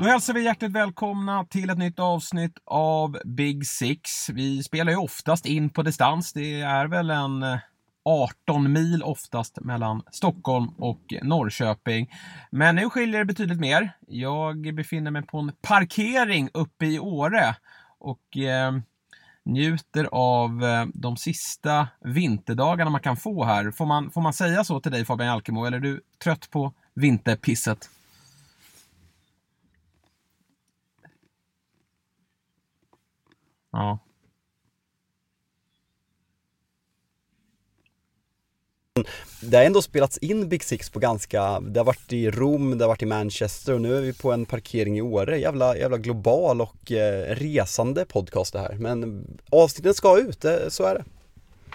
Då hälsar vi hjärtligt välkomna till ett nytt avsnitt av Big Six. Vi spelar ju oftast in på distans. Det är väl en eh, 18 mil oftast mellan Stockholm och Norrköping. Men nu skiljer det betydligt mer. Jag befinner mig på en parkering uppe i Åre och eh, njuter av eh, de sista vinterdagarna man kan få här. Får man, får man säga så till dig Fabian Alkemo, eller är du trött på vinterpisset? Ja. Det har ändå spelats in Big Six på ganska, det har varit i Rom, det har varit i Manchester och nu är vi på en parkering i Åre. Jävla, jävla global och eh, resande podcast det här. Men avsnitten ska ut, eh, så är det.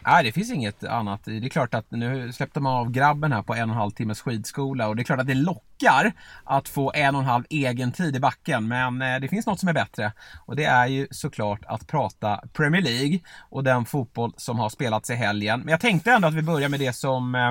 Nej, det finns inget annat. Det är klart att nu släppte man av grabben här på en och en halv timmes skidskola och det är klart att det lockar att få en och en halv egen tid i backen. Men eh, det finns något som är bättre och det är ju såklart att prata Premier League och den fotboll som har spelats i helgen. Men jag tänkte ändå att vi börjar med det som eh,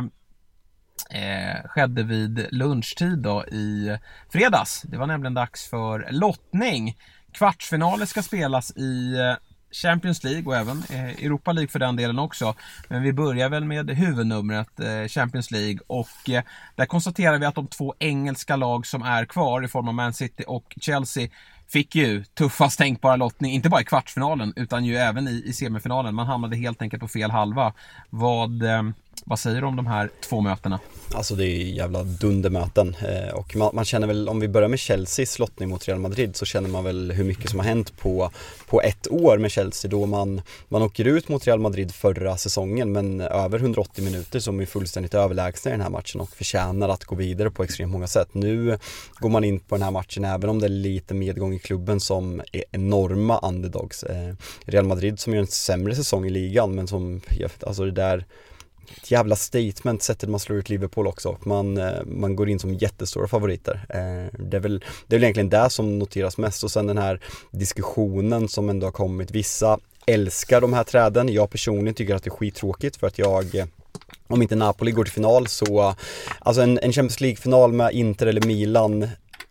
eh skedde vid lunchtid då i fredags. Det var nämligen dags för lottning. Kvartsfinaler ska spelas i eh, Champions League och även eh, Europa League för den delen också. Men vi börjar väl med huvudnumret eh, Champions League och eh, där konstaterar vi att de två engelska lag som är kvar i form av Man City och Chelsea fick ju tuffast tänkbara lottning, inte bara i kvartsfinalen utan ju även i, i semifinalen. Man hamnade helt enkelt på fel halva. Vad, vad säger du om de här två mötena? Alltså det är jävla dundermöten eh, och man, man, känner väl, om vi börjar med Chelseas lottning mot Real Madrid så känner man väl hur mycket som har hänt på, på ett år med Chelsea då man, man åker ut mot Real Madrid förra säsongen men över 180 minuter som är fullständigt överlägsna i den här matchen och förtjänar att gå vidare på extremt många sätt. Nu går man in på den här matchen även om det är lite medgång i klubben som är enorma underdogs. Eh, Real Madrid som gör en sämre säsong i ligan men som, alltså det där ett jävla statement sättet man slår ut Liverpool också. Man, eh, man går in som jättestora favoriter. Eh, det är, väl, det är väl egentligen det som noteras mest och sen den här diskussionen som ändå har kommit. Vissa älskar de här träden. Jag personligen tycker att det är skittråkigt för att jag eh, om inte Napoli går till final så, alltså en, en Champions League-final med Inter eller Milan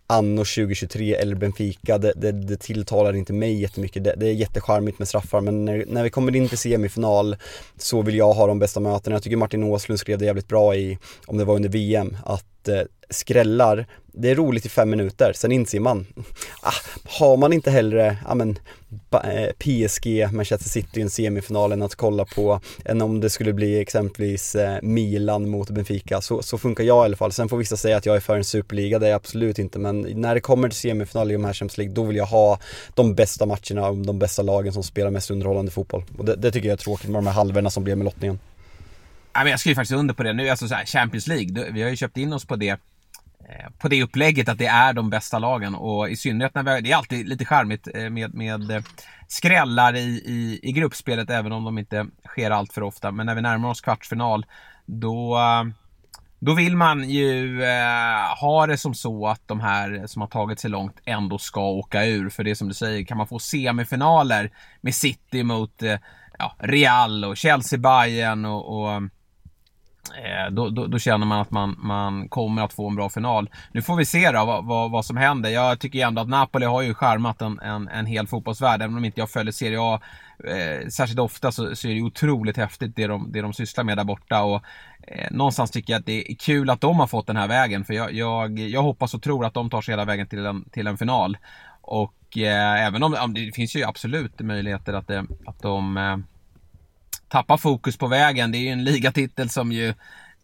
anno 2023 eller Benfica, det, det, det tilltalar inte mig jättemycket. Det, det är jättecharmigt med straffar men när, när vi kommer in till semifinal så vill jag ha de bästa mötena. Jag tycker Martin Åslund skrev det jävligt bra i, om det var under VM, att eh, skrällar, det är roligt i fem minuter, sen inser man, ah, har man inte hellre, ah, men eh, PSG, Manchester City i en semifinal än att kolla på, än om det skulle bli exempelvis eh, Milan mot Benfica, så, så funkar jag i alla fall. Sen får vissa säga att jag är för en superliga, det är jag absolut inte, men när det kommer till semifinal i de här Champions League, då vill jag ha de bästa matcherna och de bästa lagen som spelar mest underhållande fotboll. Och det, det tycker jag är tråkigt med de här halvorna som blev med lottningen. jag skriver faktiskt under på det nu, alltså så här, Champions League, vi har ju köpt in oss på det Eh, på det upplägget att det är de bästa lagen och i synnerhet när vi, det är alltid lite charmigt eh, med, med eh, skrällar i, i, i gruppspelet även om de inte sker allt för ofta. Men när vi närmar oss kvartsfinal då, då vill man ju eh, ha det som så att de här som har tagit sig långt ändå ska åka ur. För det är som du säger, kan man få semifinaler med City mot eh, ja, Real och Chelsea Bayern och, och Eh, då, då, då, känner man att man, man kommer att få en bra final. Nu får vi se då vad, vad, vad som händer. Jag tycker ändå att Napoli har ju charmat en, en, en hel fotbollsvärld. Även om inte jag följer Serie A eh, särskilt ofta så, så, är det otroligt häftigt det de, det de sysslar med där borta. Och, eh, någonstans tycker jag att det är kul att de har fått den här vägen. För jag, jag, jag hoppas och tror att de tar sig hela vägen till en, till en final. Och eh, även om det finns ju absolut möjligheter att, det, att de eh, tappa fokus på vägen. Det är ju en ligatitel som ju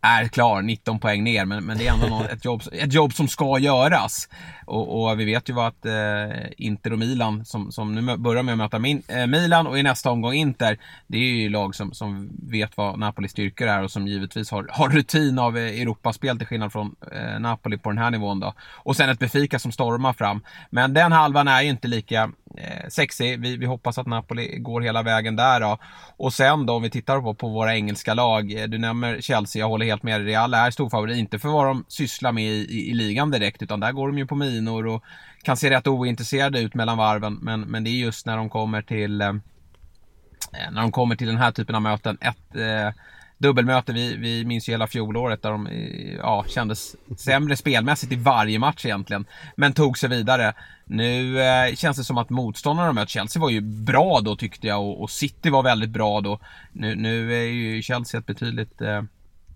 är klar, 19 poäng ner, men, men det är ändå något, ett, jobb, ett jobb som ska göras. Och, och vi vet ju vad att eh, Inter och Milan, som, som nu börjar med att möta min, eh, Milan och i nästa omgång Inter, det är ju lag som, som vet vad Napolis styrkor är och som givetvis har, har rutin av eh, Europaspel till skillnad från eh, Napoli på den här nivån då. Och sen ett Befika som stormar fram. Men den halvan är ju inte lika eh, sexig. Vi, vi hoppas att Napoli går hela vägen där då. Och sen då om vi tittar på, på våra engelska lag. Eh, du nämner Chelsea, jag håller helt med. Real är storfavorit, inte för vad de sysslar med i, i, i, ligan direkt, utan där går de ju på minor och kan se rätt ointresserade ut mellan varven. Men, men det är just när de kommer till eh, eh när de kommer till den här typen av möten. Ett, eh, dubbelmöte. Vi, vi minns ju hela fjolåret där de eh, ja, kändes sämre spelmässigt i varje match egentligen. Men tog sig vidare. Nu eh, känns det som att motståndarna de mött, Chelsea var ju bra då tyckte jag och, och City var väldigt bra då. Nu, nu är ju Chelsea ett betydligt eh,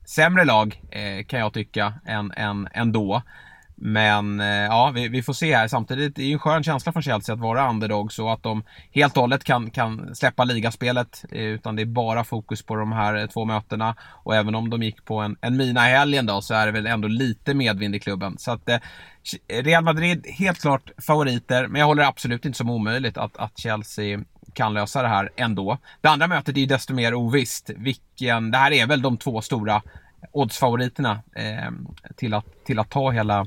sämre lag eh, kan jag tycka än, än, ändå. Men eh, ja, vi, vi, får se här. Samtidigt är det ju en skön känsla från Chelsea att vara underdog så att de helt och hållet kan, kan släppa ligaspelet. Eh, utan det är bara fokus på de här eh, två mötena. Och även om de gick på en, en mina i helgen då så är det väl ändå lite medvind i klubben. Så att eh, Real Madrid, helt klart favoriter. Men jag håller absolut inte som omöjligt att, att Chelsea kan lösa det här ändå. Det andra mötet är ju desto mer ovisst. Vilken, det här är väl de två stora oddsfavoriterna eh, till, att, till att ta hela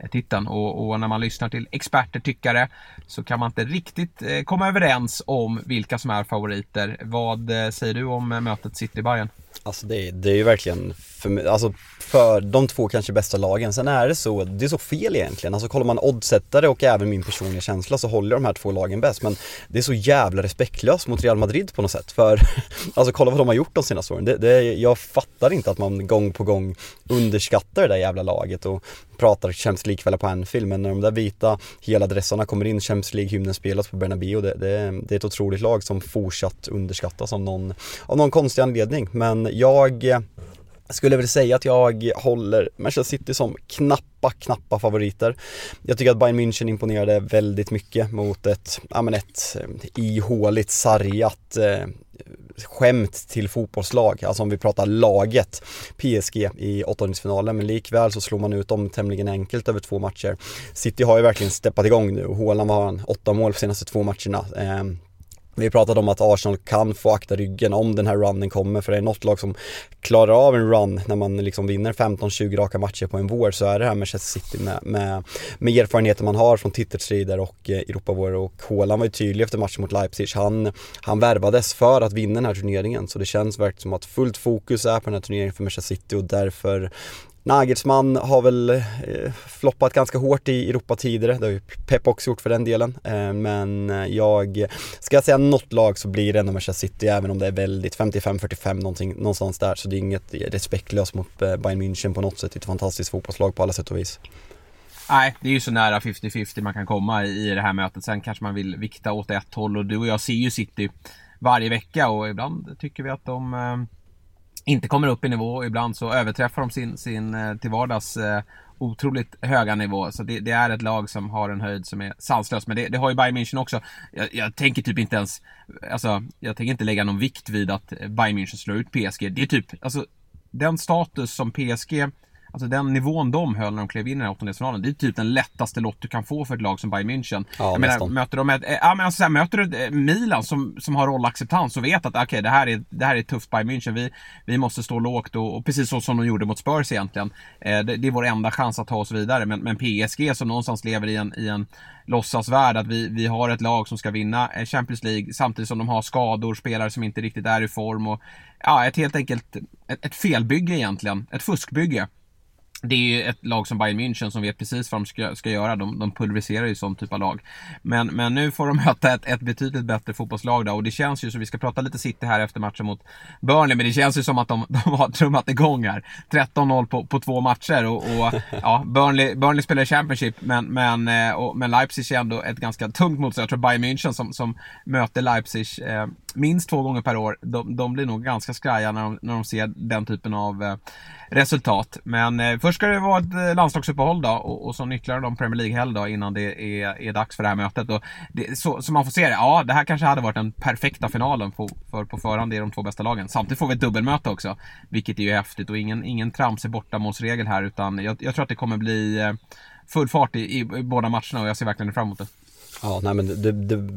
eh, titeln och, och, när man lyssnar till experter, tyckare så kan man inte riktigt eh, komma överens om vilka som är favoriter. Vad eh, säger du om eh, mötet City-Bayern? Alltså det, det är ju verkligen för, alltså för de två kanske bästa lagen. Sen är det så, det är så fel egentligen. Alltså kollar man oddsättare och även min personliga känsla så håller de här två lagen bäst. Men det är så jävla respektlöst mot Real Madrid på något sätt. För alltså kolla vad de har gjort de senaste åren. Det, det, jag fattar inte att man gång på gång underskattar det där jävla laget och pratar Champions League-kvällar på Anfield. Men när de där vita hela dressarna kommer in, Champions League-hymnen spelas på Bernabéu. Det, det, det är ett otroligt lag som fortsatt underskattas av någon, av någon konstig anledning. Men jag jag skulle väl säga att jag håller Manchester City som knappa, knappa favoriter. Jag tycker att Bayern München imponerade väldigt mycket mot ett, ja men ett eh, ihåligt, sargat eh, skämt till fotbollslag, alltså om vi pratar laget PSG i åttondelsfinalen, men likväl så slår man ut dem tämligen enkelt över två matcher. City har ju verkligen steppat igång nu, Haaland har åtta mål på senaste två matcherna. Eh, vi pratade om att Arsenal kan få akta ryggen om den här runnen kommer för det är något lag som klarar av en run när man liksom vinner 15-20 raka matcher på en vår så är det här Manchester City med, med, med erfarenheter man har från titelstrider och eh, Europavår och Haaland var ju tydlig efter matchen mot Leipzig. Han, han värvades för att vinna den här turneringen så det känns verkligen som att fullt fokus är på den här turneringen för Manchester City och därför Nagelsmann har väl eh, floppat ganska hårt i Europa tidigare, det har ju Pep också gjort för den delen. Eh, men eh, jag, ska jag säga något lag så blir det ändå Manchester City även om det är väldigt 55-45 någonting, någonstans där. Så det är inget respektlöst mot eh, Bayern München på något sätt, det är ett fantastiskt fotbollslag på alla sätt och vis. Nej, det är ju så nära 50-50 man kan komma i det här mötet. Sen kanske man vill vikta åt ett håll och du och jag ser ju City varje vecka och ibland tycker vi att de eh, inte kommer upp i nivå. och Ibland så överträffar de sin, sin eh, till vardags eh, otroligt höga nivå. Så det, det, är ett lag som har en höjd som är sanslös. Men det, det har ju Bayern München också. Jag, jag, tänker typ inte ens, alltså jag tänker inte lägga någon vikt vid att Bayern München slår ut PSG. Det är typ, alltså den status som PSG Alltså den nivån de höll när de klev in i den här åttondelsfinalen. Det är typ den lättaste lott du kan få för ett lag som Bayern München. Ja, jag menar, möter de ett, ja, men alltså, här, möter du Milan som, som har rollacceptans och vet att okay, det, här är, det här är tufft Bayern München. Vi, vi måste stå lågt och, och precis så som de gjorde mot Spurs egentligen. Eh, det, det, är vår enda chans att ta oss vidare. Men, men PSG som någonstans lever i en, i en låtsasvärld att vi, vi har ett lag som ska vinna eh, Champions League samtidigt som de har skador, spelare som inte riktigt är i form och ja, ett helt enkelt ett, ett felbygge egentligen. Ett fuskbygge det är ju ett lag som Bayern München som vet precis vad de ska, ska göra. De, de pulveriserar ju sån typ av lag. Men, men nu får de möta ett, ett betydligt bättre fotbollslag då och det känns ju som, vi ska prata lite City här efter matchen mot Burnley, men det känns ju som att de, de har trummat igång här. 13-0 på, på två matcher och, och ja, Burnley, Burnley spelar i Championship men, men, eh, och, men Leipzig är ändå ett ganska tungt motstånd. Jag tror Bayern München som, som möter Leipzig eh, minst två gånger per år, de, de blir nog ganska skraja när de, när de ser den typen av eh, resultat. Men eh, först ska det vara ett eh, landslagsuppehåll då och, och så ytterligare de Premier League-helg då innan det är, är dags för det här mötet. Och det, så, så man får se det, ja det här kanske hade varit den perfekta finalen på, för på förhand det är de två bästa lagen. Samtidigt får vi ett dubbelmöte också, vilket är ju häftigt och ingen, ingen tramsig bortamålsregel här utan jag, jag tror att det kommer bli eh, full fart i, i, i båda matcherna och jag ser verkligen fram emot det. Ja, nej men det, det,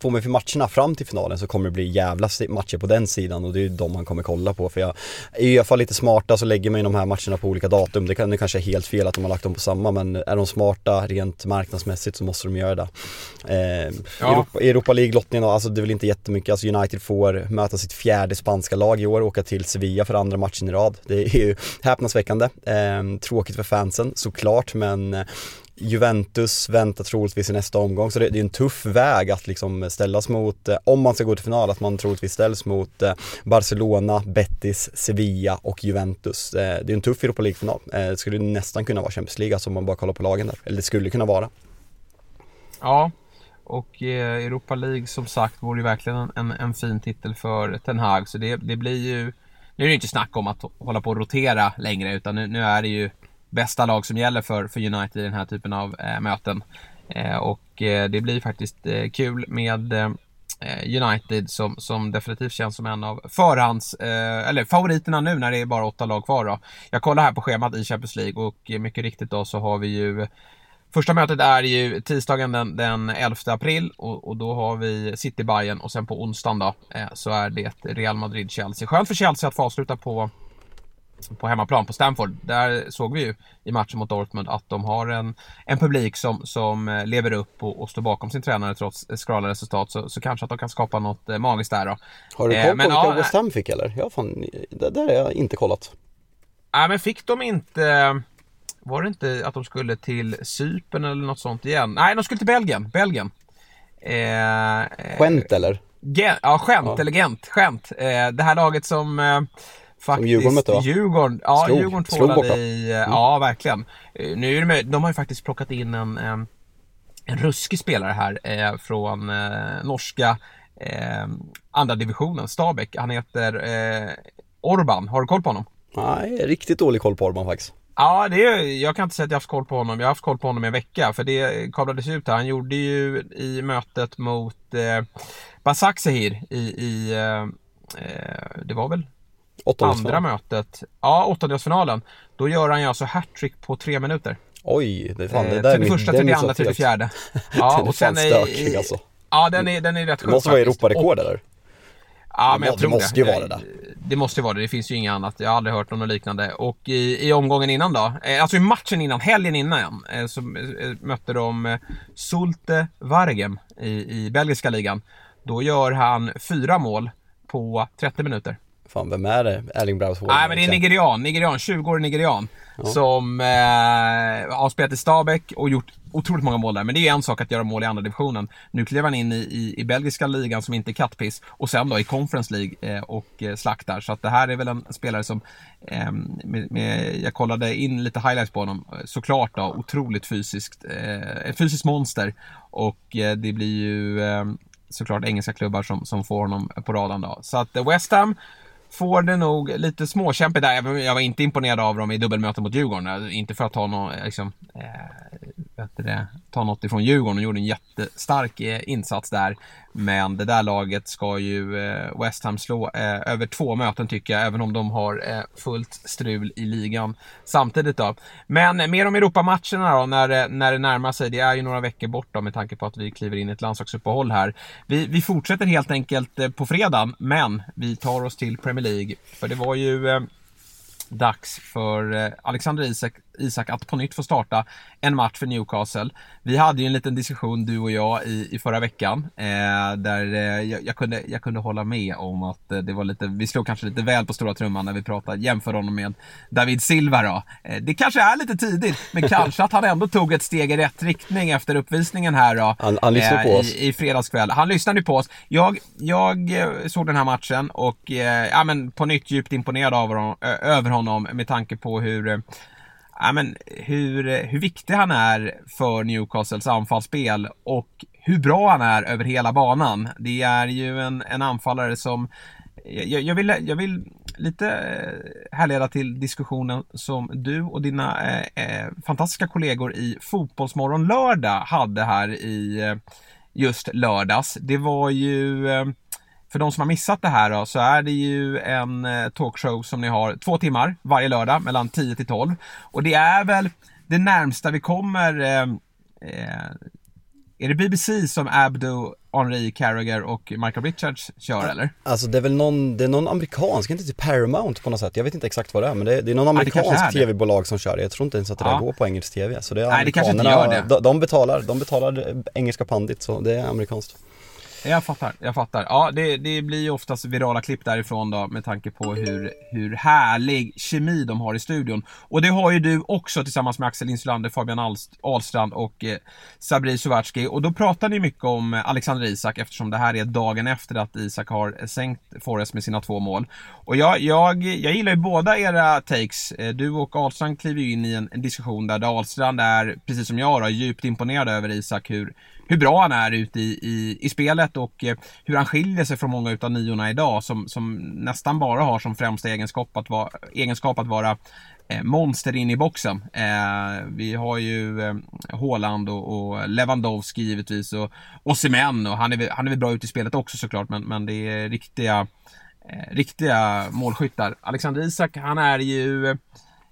får man för matcherna fram till finalen så kommer det bli jävla matcher på den sidan och det är ju de man kommer kolla på för jag är i alla fall lite smarta så lägger man de här matcherna på olika datum. Det, kan, det kanske är helt fel att de har lagt dem på samma men är de smarta rent marknadsmässigt så måste de göra det. Eh, ja. Europa, Europa League-lottningen, alltså det är väl inte jättemycket, alltså United får möta sitt fjärde spanska lag i år och åka till Sevilla för andra matchen i rad. Det är ju häpnadsväckande. Eh, tråkigt för fansen såklart men Juventus väntar troligtvis i nästa omgång så det, det är en tuff väg att liksom ställas mot, eh, om man ska gå till final, att man troligtvis ställs mot eh, Barcelona, Betis, Sevilla och Juventus. Eh, det är en tuff Europa League-final. Det skulle nästan kunna vara Champions League, alltså om man bara kollar på lagen där. Eller det skulle kunna vara. Ja, och Europa League som sagt vore ju verkligen en, en, en, fin titel för Ten Hag. Så det, det blir ju... Nu är det inte snack om att hålla på och rotera längre utan nu, nu är det ju bästa lag som gäller för, för United i den här typen av eh, möten. Eh, och eh, det blir faktiskt eh, kul med eh, United som, som definitivt känns som en av förhands, eh, eller favoriterna nu när det är bara åtta lag kvar då. Jag kollar här på schemat i Champions League och eh, mycket riktigt då så har vi ju Första mötet är ju tisdagen den, den 11 april och, och, då har vi city Bayern och sen på onsdagen då eh, så är det Real Madrid-Chelsea. Skönt för Chelsea att få avsluta på, på hemmaplan på Stamford. Där såg vi ju i matchen mot Dortmund att de har en, en publik som, som eh, lever upp och, och står bakom sin tränare trots skrala resultat. Så, så kanske att de kan skapa något eh, magiskt där då. Har du koll på eh, vilka ja, West Ham fick eller? Ja, fan, det där har jag inte kollat. Nej men fick de inte var det inte att de skulle till Cypern eller något sånt igen? Nej, de skulle till Belgien. Belgien. Eh, skämt eller? Gen, ja, skämt ja. eller Gent. Skämt. Eh, det här laget som eh, faktiskt... Som Djurgården mötte va? Djurgården, ja, slog, Djurgården tvålade i... Eh, mm. Ja, verkligen. Eh, nu är det, de har ju faktiskt plockat in en, en, ruskig spelare här eh, från norska andra divisionen, Stabäck. Han heter Orban. Har du koll på honom? Nej, riktigt dålig koll på Orban faktiskt. Ja, det är, jag kan inte säga att jag har haft koll på honom. Jag har haft koll på honom i en vecka. För det kablades ut här. Han gjorde ju i mötet mot eh, Basak Sehir i, i eh, eh det var väl andra mötet. Ja, åttondelsfinalen. Då gör han ju alltså hattrick på tre minuter. Oj, det, fan, det eh, där till det första, till det andra, till det fjärde. Ja, den är och sen fan stökig alltså. Ja, den är, den är rätt sjuk Det måste vara Europarekord eller? Ja, men jag tror det. måste ju vara det där. Det måste ju vara det. Det finns ju inget annat. Jag har aldrig hört om något liknande. Och i, i omgången innan då, eh, alltså i matchen innan, helgen innan, eh, så eh, mötte de Sulte Vargem i, i belgiska ligan. Då gör han fyra mål på 30 minuter. Fan, vem är det? Erling Braut Nej, men det är nigerian. Nigerian, 20-årig nigerian. Ja. Som eh, har spelat i Stabäck och gjort otroligt många mål där. Men det är en sak att göra mål i andra divisionen. Nu klev han in i, i, i belgiska ligan som inte är kattpiss och sen då i Conference League eh, och eh, slaktar. Så att det här är väl en spelare som, eh, med, med, jag kollade in lite highlights på honom, såklart då, otroligt fysiskt, eh, fysiskt monster. Och eh, det blir ju eh, såklart engelska klubbar som, som får honom på radarn då. Så att West Ham får det nog lite småkämpigt där. Jag var inte imponerad av dem i dubbelmöten mot Djurgården. Inte för att ta någon, liksom, eh, det, ta något ifrån Djurgården och gjorde en jättestark eh, insats där. Men det där laget ska ju eh, West Ham slå eh, över två möten tycker jag, även om de har fullt strul i ligan samtidigt då. Men mer om Europamatcherna då, när, när det närmar sig. Det är ju några veckor bort då med tanke på att vi kliver in i ett landslagsuppehåll här. Vi, vi fortsätter helt enkelt på fredag, men vi tar oss till Premier League. För det var ju dags för Alexander Isak Isak att på nytt få starta en match för Newcastle. Vi hade ju en liten diskussion du och jag i, i förra veckan eh, där eh, jag, jag, kunde, jag kunde hålla med om att eh, det var lite, vi slog kanske lite väl på stora trumman när vi pratade, jämför honom med David Silva då. Eh, det kanske är lite tidigt, men kanske att han ändå tog ett steg i rätt riktning efter uppvisningen här då. Han, han lyssnade på oss. I, I fredagskväll. Han lyssnade på oss. Jag, jag eh, såg den här matchen och eh, ja, men på nytt djupt imponerad av honom, över honom med tanke på hur ja, men hur, hur viktig han är för Newcastles anfallsspel och hur bra han är över hela banan. Det är ju en, en anfallare som jag, jag, vill, jag vill lite eh, härleda till diskussionen som du och dina eh, eh, fantastiska kollegor i Fotbollsmorgon lördag hade här i eh, just lördags. Det var ju eh, för de som har missat det här då, så är det ju en eh, talkshow som ni har två timmar varje lördag mellan 10 till 12. Och det är väl det närmsta vi kommer eh, eh, är det BBC som Abdo, Henri Carragher och Michael Richards kör eller? Alltså det är väl någon, det är någon amerikansk, inte typ Paramount på något sätt. Jag vet inte exakt vad det är men det är, det är någon amerikansk ja, tv-bolag som kör det. Jag tror inte ens att det ja. där går på engelsk tv. Så det är Nej det kanske inte gör det. De, de, betalar, de betalar engelska pandit så det är amerikanskt. Jag fattar, jag fattar. Ja, det, det blir ju oftast virala klipp därifrån då med tanke på hur, hur härlig kemi de har i studion. Och det har ju du också tillsammans med Axel Insulander, Fabian Ahlstrand och eh, Sabri Suvatski. Och då pratar ni mycket om eh, Alexander Isak eftersom det här är dagen efter att Isak har sänkt Forrest med sina två mål. Och jag, jag, jag gillar ju båda era takes. Eh, du och Ahlstrand kliver ju in i en, en diskussion där Ahlstrand är, precis som jag då, djupt imponerad över Isak. Hur, hur bra han är ute i, i, i spelet och eh, hur han skiljer sig från många utav niorna idag som, som nästan bara har som främsta egenskap att vara, egenskap att vara eh, monster in i boxen. Eh, vi har ju eh, Haaland och, och Lewandowski givetvis och Osimhen och han är, han är väl bra ute i spelet också såklart men, men det är riktiga, eh, riktiga målskyttar. Alexander Isak han är ju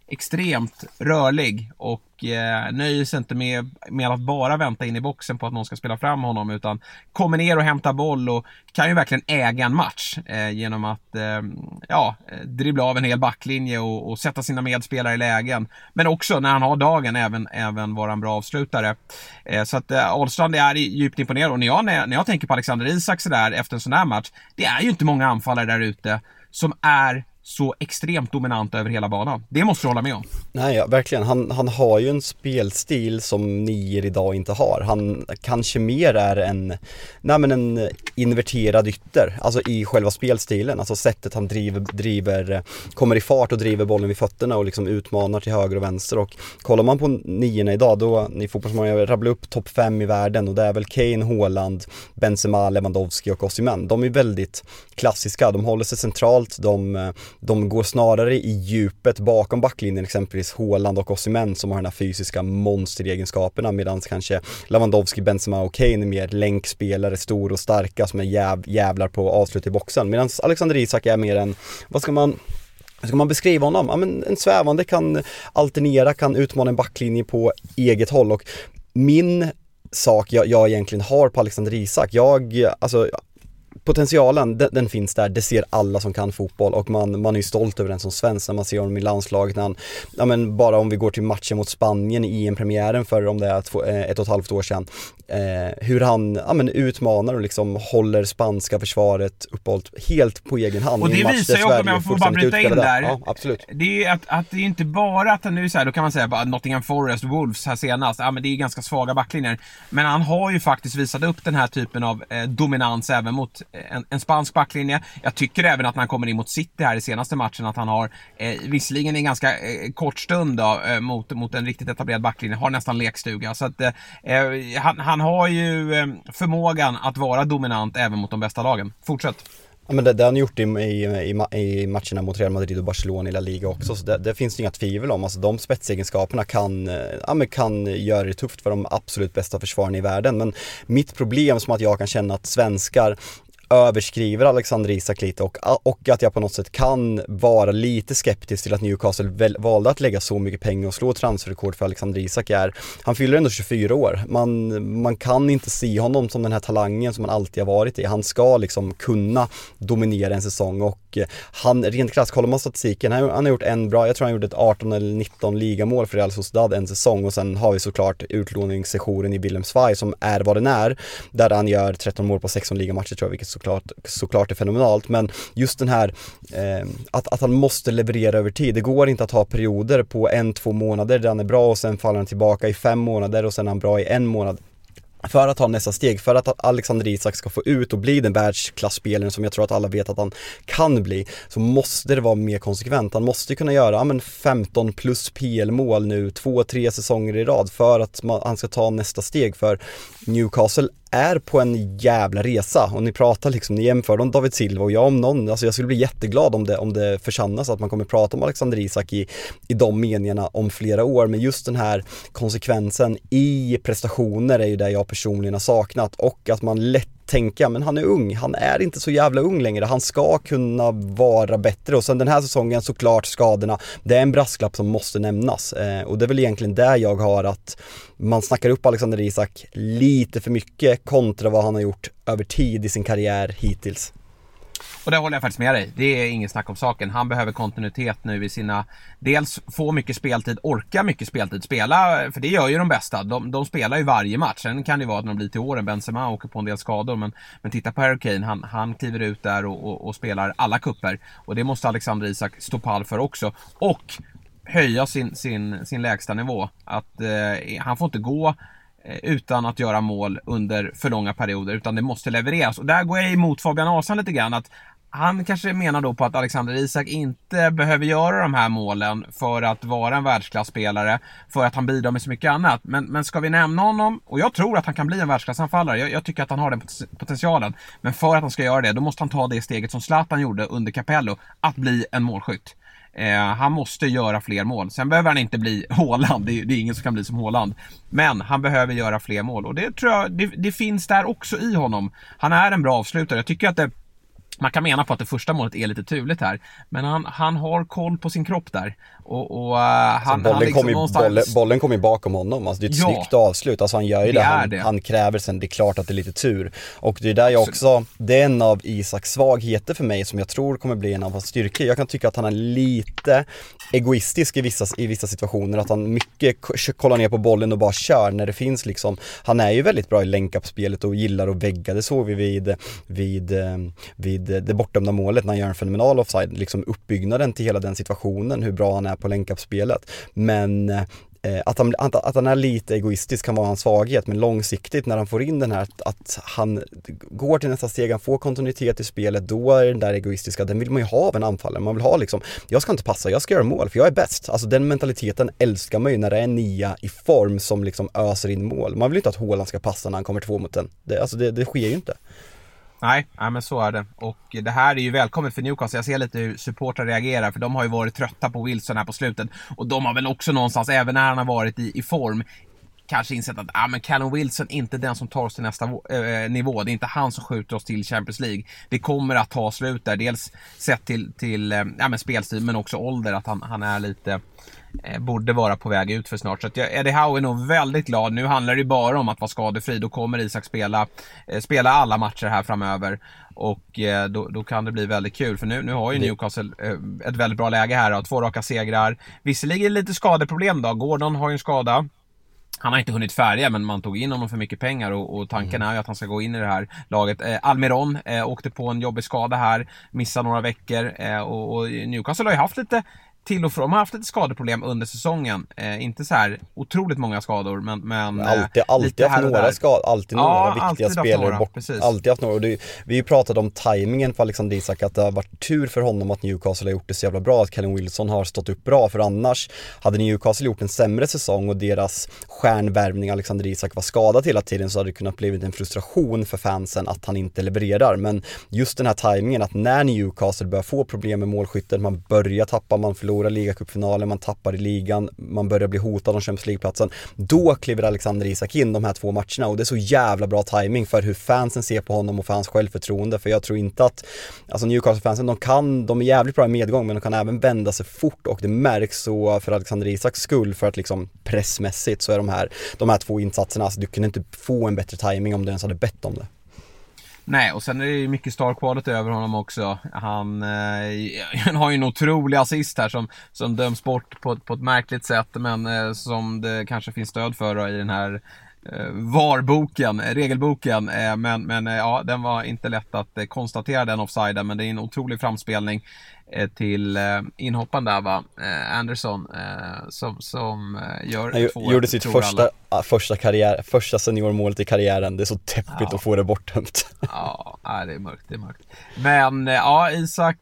extremt rörlig och eh, nöjer sig inte med, med att bara vänta in i boxen på att någon ska spela fram honom utan kommer ner och hämtar boll och kan ju verkligen äga en match eh, genom att eh, ja, dribbla av en hel backlinje och, och, sätta sina medspelare i lägen. Men också när han har dagen även, även vara en bra avslutare. Eh, så att eh, Ahlstrand är djupt imponerad och när jag, när jag tänker på Alexander Isak sådär efter en sån här match, det är ju inte många anfallare där ute som är så extremt dominant över hela banan. Det måste du hålla med om. Nej, ja, verkligen. Han, han har ju en spelstil som nior idag inte har. Han kanske mer är en, nej men en inverterad ytter, alltså i själva spelstilen, alltså sättet han driver, driver, kommer i fart och driver bollen vid fötterna och liksom utmanar till höger och vänster och kollar man på niorna idag då, ni fotbollsmålare, jag rabblar upp topp fem i världen och det är väl Kane, Haaland, Benzema, Lewandowski och Osimhen. De är väldigt klassiska, de håller sig centralt, de de går snarare i djupet bakom backlinjen, exempelvis Haaland och Osimhen som har de här fysiska monsteregenskaperna medan kanske Lewandowski, Benzema och Kane är mer länkspelare, stor och starka som är jäv, jävlar på avslut i boxen. Medan Alexander Isak är mer en, vad ska man hur ska man beskriva honom? Ja, men en svävande kan alternera, kan utmana en backlinje på eget håll och min sak jag, jag egentligen har på Alexander Isak, jag, alltså potentialen, den, den, finns där, det ser alla som kan fotboll och man, man är ju stolt över den som svensk när man ser honom i landslaget när han, ja men bara om vi går till matchen mot Spanien i EM-premiären för om det är två, eh, ett och ett halvt år sedan, eh, hur han, ja men utmanar och liksom håller spanska försvaret uppehållt helt på egen hand Och det visar ju också, om jag får bara bryta in där, ja, absolut. det är att, att det är inte bara att han nu så här, då kan man säga bara Nottingham Forest, Wolves här senast, ja men det är ganska svaga backlinjer. Men han har ju faktiskt visat upp den här typen av eh, dominans även mot en, en, spansk backlinje. Jag tycker även att när han kommer in mot City här i senaste matchen att han har, eh, visserligen en ganska eh, kort stund då, eh, mot, mot en riktigt etablerad backlinje, har nästan lekstuga. Så att eh, eh, han, han har ju eh, förmågan att vara dominant även mot de bästa lagen. Fortsätt! Ja men det, det har han gjort i, i, i, i matcherna mot Real Madrid och Barcelona i La Liga också, så det, det finns det inga tvivel om. Alltså de spetsegenskaperna kan, eh, ja, men kan göra det tufft för de absolut bästa försvararna i världen. Men mitt problem som att jag kan känna att svenskar överskriver Alexander Isak lite och, och att jag på något sätt kan vara lite skeptisk till att Newcastle väl, valde att lägga så mycket pengar och slå transferrekord för Alexander Isak är, han fyller ändå 24 år. Man, man kan inte se honom som den här talangen som han alltid har varit i. Han ska liksom kunna dominera en säsong och eh, han, rent krasst, kollar man statistiken, han, han har gjort en bra, jag tror han gjorde ett 18 eller 19 ligamål för Real Sociedad en säsong och sen har vi såklart utlåningssessionen i Wilhelmsvaj som är vad den är, där han gör 13 mål på 16 ligamatcher tror jag, vilket såklart, såklart är fenomenalt men just den här eh, att, att han måste leverera över tid. Det går inte att ha perioder på en, två månader där han är bra och sen faller han tillbaka i fem månader och sen är han bra i en månad för att ta nästa steg, för att Alexander Isak ska få ut och bli den världsklasspelaren som jag tror att alla vet att han kan bli, så måste det vara mer konsekvent. Han måste kunna göra ja, men 15 plus PL-mål nu, två, tre säsonger i rad för att man, han ska ta nästa steg. För Newcastle är på en jävla resa och ni pratar liksom, ni jämför om David Silva och jag om någon, alltså jag skulle bli jätteglad om det, om det försannas att man kommer prata om Alexander Isak i, i de meningarna om flera år, men just den här konsekvensen i prestationer är ju det jag personligen har saknat och att man lätt tänka, men han är ung, han är inte så jävla ung längre, han ska kunna vara bättre. Och sen den här säsongen såklart skadorna, det är en brasklapp som måste nämnas. Eh, och det är väl egentligen där jag har att man snackar upp Alexander Isak lite för mycket kontra vad han har gjort över tid i sin karriär hittills. Och det håller jag faktiskt med dig. Det är inget snack om saken. Han behöver kontinuitet nu i sina... Dels få mycket speltid, orka mycket speltid, spela, för det gör ju de bästa. De, de spelar ju varje match. Sen kan det vara att de blir till åren. Benzema åker på en del skador. Men, men titta på Harry Kane, han, han kliver ut där och, och, och spelar alla kupper Och det måste Alexander Isak stå pall för också. Och höja sin, sin, sin lägsta nivå. Att eh, han får inte gå eh, utan att göra mål under för långa perioder utan det måste levereras. Och där går jag emot Fabian Ahlsson lite grann. Att han kanske menar då på att Alexander Isak inte behöver göra de här målen för att vara en världsklasspelare, för att han bidrar med så mycket annat. Men, men ska vi nämna honom, och jag tror att han kan bli en världsklassanfallare, jag, jag tycker att han har den potentialen. Men för att han ska göra det, då måste han ta det steget som Zlatan gjorde under Capello, att bli en målskytt. Eh, han måste göra fler mål. Sen behöver han inte bli Håland, det, det är ingen som kan bli som Håland. Men han behöver göra fler mål och det tror jag, det, det finns där också i honom. Han är en bra avslutare. Jag tycker att det man kan mena på att det första målet är lite turligt här. Men han, han har koll på sin kropp där. Och, och uh, han, bollen, han liksom kom någonstans... bollen, bollen kommer bakom honom. Alltså det är ett ja, snyggt avslut. Alltså han gör ju det, det han, det. han, kräver sen. Det är klart att det är lite tur. Och det är där jag också, det är en av Isaks svagheter för mig som jag tror kommer bli en av hans styrkor. Jag kan tycka att han är lite egoistisk i vissa, i vissa situationer. Att han mycket kollar ner på bollen och bara kör när det finns liksom. Han är ju väldigt bra i länkappspelet och gillar att vägga. Det såg vi vid, vid, eh, vid det bortdömda målet när han gör en fenomenal offside, liksom uppbyggnaden till hela den situationen, hur bra han är på länkappspelet. Men eh, att han, att, att han är lite egoistisk kan vara hans svaghet, men långsiktigt när han får in den här, att, att han går till nästa steg, han får kontinuitet i spelet, då är den där egoistiska, den vill man ju ha av en anfallare. Man vill ha liksom, jag ska inte passa, jag ska göra mål, för jag är bäst. Alltså den mentaliteten älskar man ju när det är en nia i form som liksom öser in mål. Man vill ju inte att Håland ska passa när han kommer två mot en. Det, alltså det, det sker ju inte. Nej, nej, men så är det. Och det här är ju välkommet för Newcastle. Jag ser lite hur supportrar reagerar, för de har ju varit trötta på Wilson här på slutet. Och de har väl också någonstans, även när han har varit i, i form, kanske insett att ah, men Callum Wilson är inte den som tar oss till nästa äh, nivå. Det är inte han som skjuter oss till Champions League. Det kommer att ta slut där. Dels sett till, till äh, men spelstil, men också ålder. Att han, han är lite borde vara på väg ut för snart. Så att jag, Eddie Howe är nog väldigt glad. Nu handlar det bara om att vara skadefri. Då kommer Isak spela, eh, spela alla matcher här framöver. Och eh, då, då, kan det bli väldigt kul. För nu, nu har ju Newcastle eh, ett väldigt bra läge här. Då. Två raka segrar. Visserligen lite skadeproblem då. Gordon har ju en skada. Han har inte hunnit färdiga men man tog in honom för mycket pengar och, och tanken mm. är ju att han ska gå in i det här laget. Eh, Almiron eh, åkte på en jobbig skada här, missade några veckor eh, och, och Newcastle har ju haft lite till och från. De har haft lite skadeproblem under säsongen. Eh, inte så här otroligt många skador men... men alltid eh, alltid haft några skador, alltid några ja, viktiga alltid spelare några, bort. Precis. Alltid haft några. Och det, vi har ju pratat om tajmingen för Alexander Isak, att det har varit tur för honom att Newcastle har gjort det så jävla bra, att Kellen Wilson har stått upp bra, för annars hade Newcastle gjort en sämre säsong och deras stjärnvärvning Alexander Isak var skadad hela tiden så hade det kunnat blivit en frustration för fansen att han inte levererar. Men just den här tajmingen att när Newcastle börjar få problem med målskyttet, man börjar tappa, man förlorar förlorar ligacupfinalen, man tappar i ligan, man börjar bli hotad om Champions League-platsen. Då kliver Alexander Isak in de här två matcherna och det är så jävla bra timing för hur fansen ser på honom och för hans självförtroende. För jag tror inte att, alltså Newcastle-fansen, de kan, de är jävligt bra i medgång men de kan även vända sig fort och det märks så för Alexander Isaks skull, för att liksom pressmässigt så är de här, de här två insatserna, alltså du kunde inte få en bättre timing om du ens hade bett om det. Nej, och sen är det ju mycket star quality över honom också. Han, eh, han har ju en otrolig assist här som, som döms bort på, på ett märkligt sätt, men eh, som det kanske finns stöd för då, i den här eh, VAR-boken, eh, regelboken. Eh, men men eh, ja, den var inte lätt att eh, konstatera den offsiden, men det är en otrolig framspelning. Eh, till eh, inhopparen där va, eh, Anderson, som, som gör Han två gjorde sitt första, första, karriär, första seniormålet i karriären, det är så deppigt ja. att få det bortdömt. Ja, det är mörkt, det är mörkt. Men ja, Isak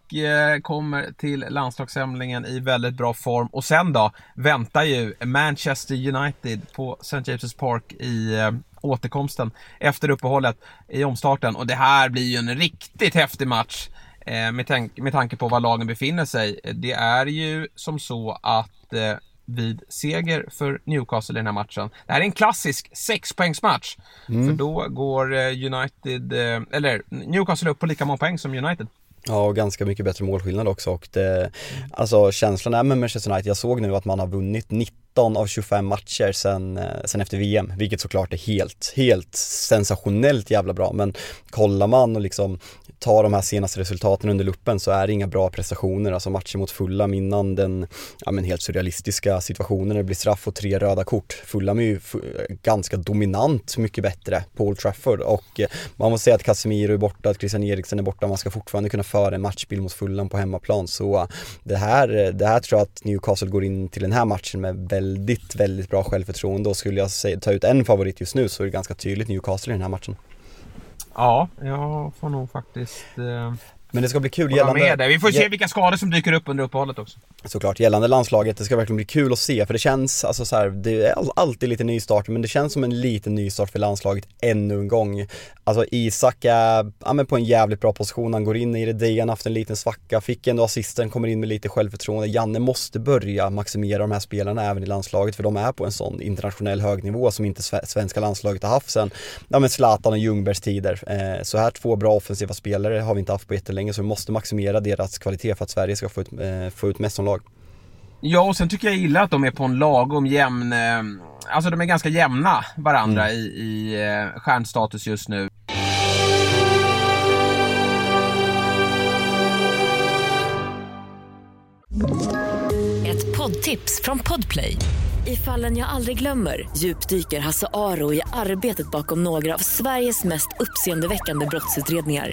kommer till landslagssamlingen i väldigt bra form och sen då väntar ju Manchester United på St. James' Park i återkomsten efter uppehållet i omstarten och det här blir ju en riktigt häftig match. Eh, med, tank, med tanke på var lagen befinner sig. Det är ju som så att eh, vid seger för Newcastle i den här matchen. Det här är en klassisk sexpoängsmatch. Mm. För då går eh, United, eh, eller Newcastle upp på lika många poäng som United. Ja, och ganska mycket bättre målskillnad också och det, alltså känslan är med Manchester United, jag såg nu att man har vunnit 90 19 av 25 matcher sen, eh, sen efter VM, vilket såklart är helt, helt sensationellt jävla bra. Men kollar man och liksom tar de här senaste resultaten under luppen så är det inga bra prestationer. Alltså matcher mot Fulham innan den ja, men helt surrealistiska situationen när det blir straff och tre röda kort. Fulham är ju eh, ganska dominant mycket bättre på Old Trafford och eh, man måste säga att Casemiro är borta, att Christian Eriksen är borta. Man ska fortfarande kunna föra en matchbild mot Fulham på hemmaplan. Så det här, det här tror jag att Newcastle går in till den här matchen med väldigt, väldigt väldigt bra självförtroende och skulle jag säga, ta ut en favorit just nu så är det ganska tydligt Newcastle i den här matchen. Ja, jag får nog faktiskt eh, men det ska bli kul gällande... Med det. Vi får se vilka skador som dyker upp under uppehållet också. Såklart, gällande landslaget, det ska verkligen bli kul att se för det känns, alltså så här, det är alltid lite nystart men det känns som en liten nystart för landslaget ännu en gång. Alltså Isak är, ja, men på en jävligt bra position, han går in i det, Dejan haft en liten svacka, fick ändå assisten, kommer in med lite självförtroende. Janne måste börja maximera de här spelarna även i landslaget för de är på en sån internationell högnivå som inte svenska landslaget har haft sen, ja men Zlatan och Ljungbergs tider. Eh, så här två bra offensiva spelare har vi inte haft på jättelänge så vi måste maximera deras kvalitet för att Sverige ska få ut, eh, få ut mest som lag. Ja, och sen tycker jag gillar att de är på en lagom jämn... Eh, alltså de är ganska jämna varandra mm. i, i eh, stjärnstatus just nu. Ett poddtips från Podplay. I fallen jag aldrig glömmer djupdyker Hasse Aro i arbetet bakom några av Sveriges mest uppseendeväckande brottsutredningar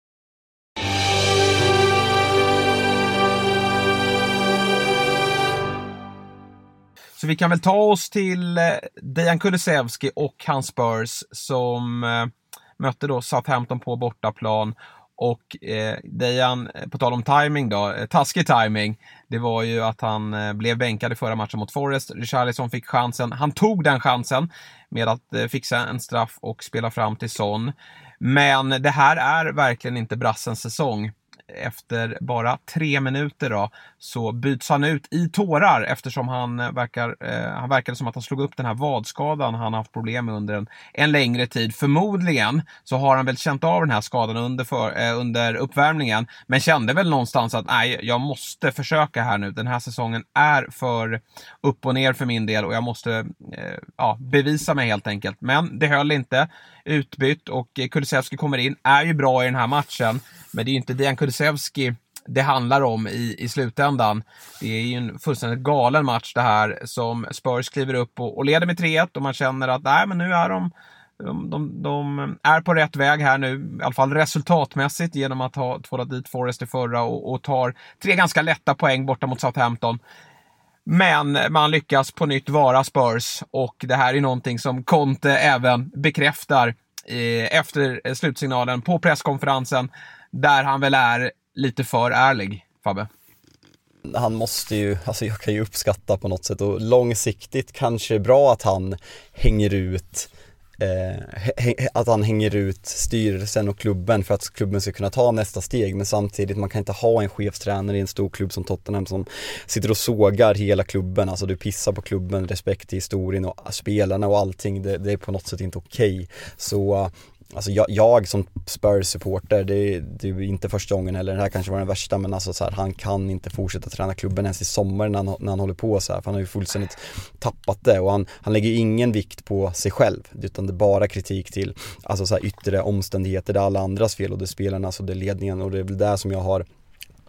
Så vi kan väl ta oss till eh, Dejan Kulusevski och hans Spurs som eh, mötte då Southampton på bortaplan. Och eh, Dejan, eh, på tal om timing då, taskig timing. Det var ju att han blev bänkad i förra matchen mot Forest. Richarlison fick chansen. Han tog den chansen med att eh, fixa en straff och spela fram till Son. Men det här är verkligen inte brassens säsong efter bara tre minuter då, så byts han ut i tårar eftersom han eh, verkar, eh, han verkade som att han slog upp den här vadskadan han haft problem med under en, en längre tid. Förmodligen så har han väl känt av den här skadan under, för, eh, under uppvärmningen, men kände väl någonstans att nej, jag måste försöka här nu. Den här säsongen är för upp och ner för min del och jag måste eh, ja, bevisa mig helt enkelt. Men det höll inte. Utbytt och Kulusevski kommer in, är ju bra i den här matchen. Men det är ju inte Dejan Kulusevski det handlar om i, i slutändan. Det är ju en fullständigt galen match det här som Spurs kliver upp och, och leder med 3-1 och man känner att nej, men nu är de de, de, de, är på rätt väg här nu, i alla fall resultatmässigt, genom att ha tvålat dit Forrest i förra och, och tar tre ganska lätta poäng borta mot Southampton. Men man lyckas på nytt vara Spurs och det här är någonting som Conte även bekräftar eh, efter slutsignalen på presskonferensen där han väl är lite för ärlig, Fabbe. Han måste ju, alltså jag kan ju uppskatta på något sätt och långsiktigt kanske det är bra att han hänger ut eh, att han hänger ut styrelsen och klubben för att klubben ska kunna ta nästa steg men samtidigt man kan inte ha en chefstränare i en stor klubb som Tottenham som sitter och sågar hela klubben, alltså du pissar på klubben, respekt till historien och spelarna och allting, det, det är på något sätt inte okej. Okay. Så Alltså jag, jag som Spurs-supporter, det, det, är inte första gången eller det här kanske var den värsta men alltså så här, han kan inte fortsätta träna klubben ens i sommar när han, när han håller på så här, för han har ju fullständigt tappat det. Och han, han lägger ingen vikt på sig själv utan det är bara kritik till alltså så här, yttre omständigheter, det är alla andras fel och det är spelarnas alltså och det är ledningen. Och det är väl det som jag har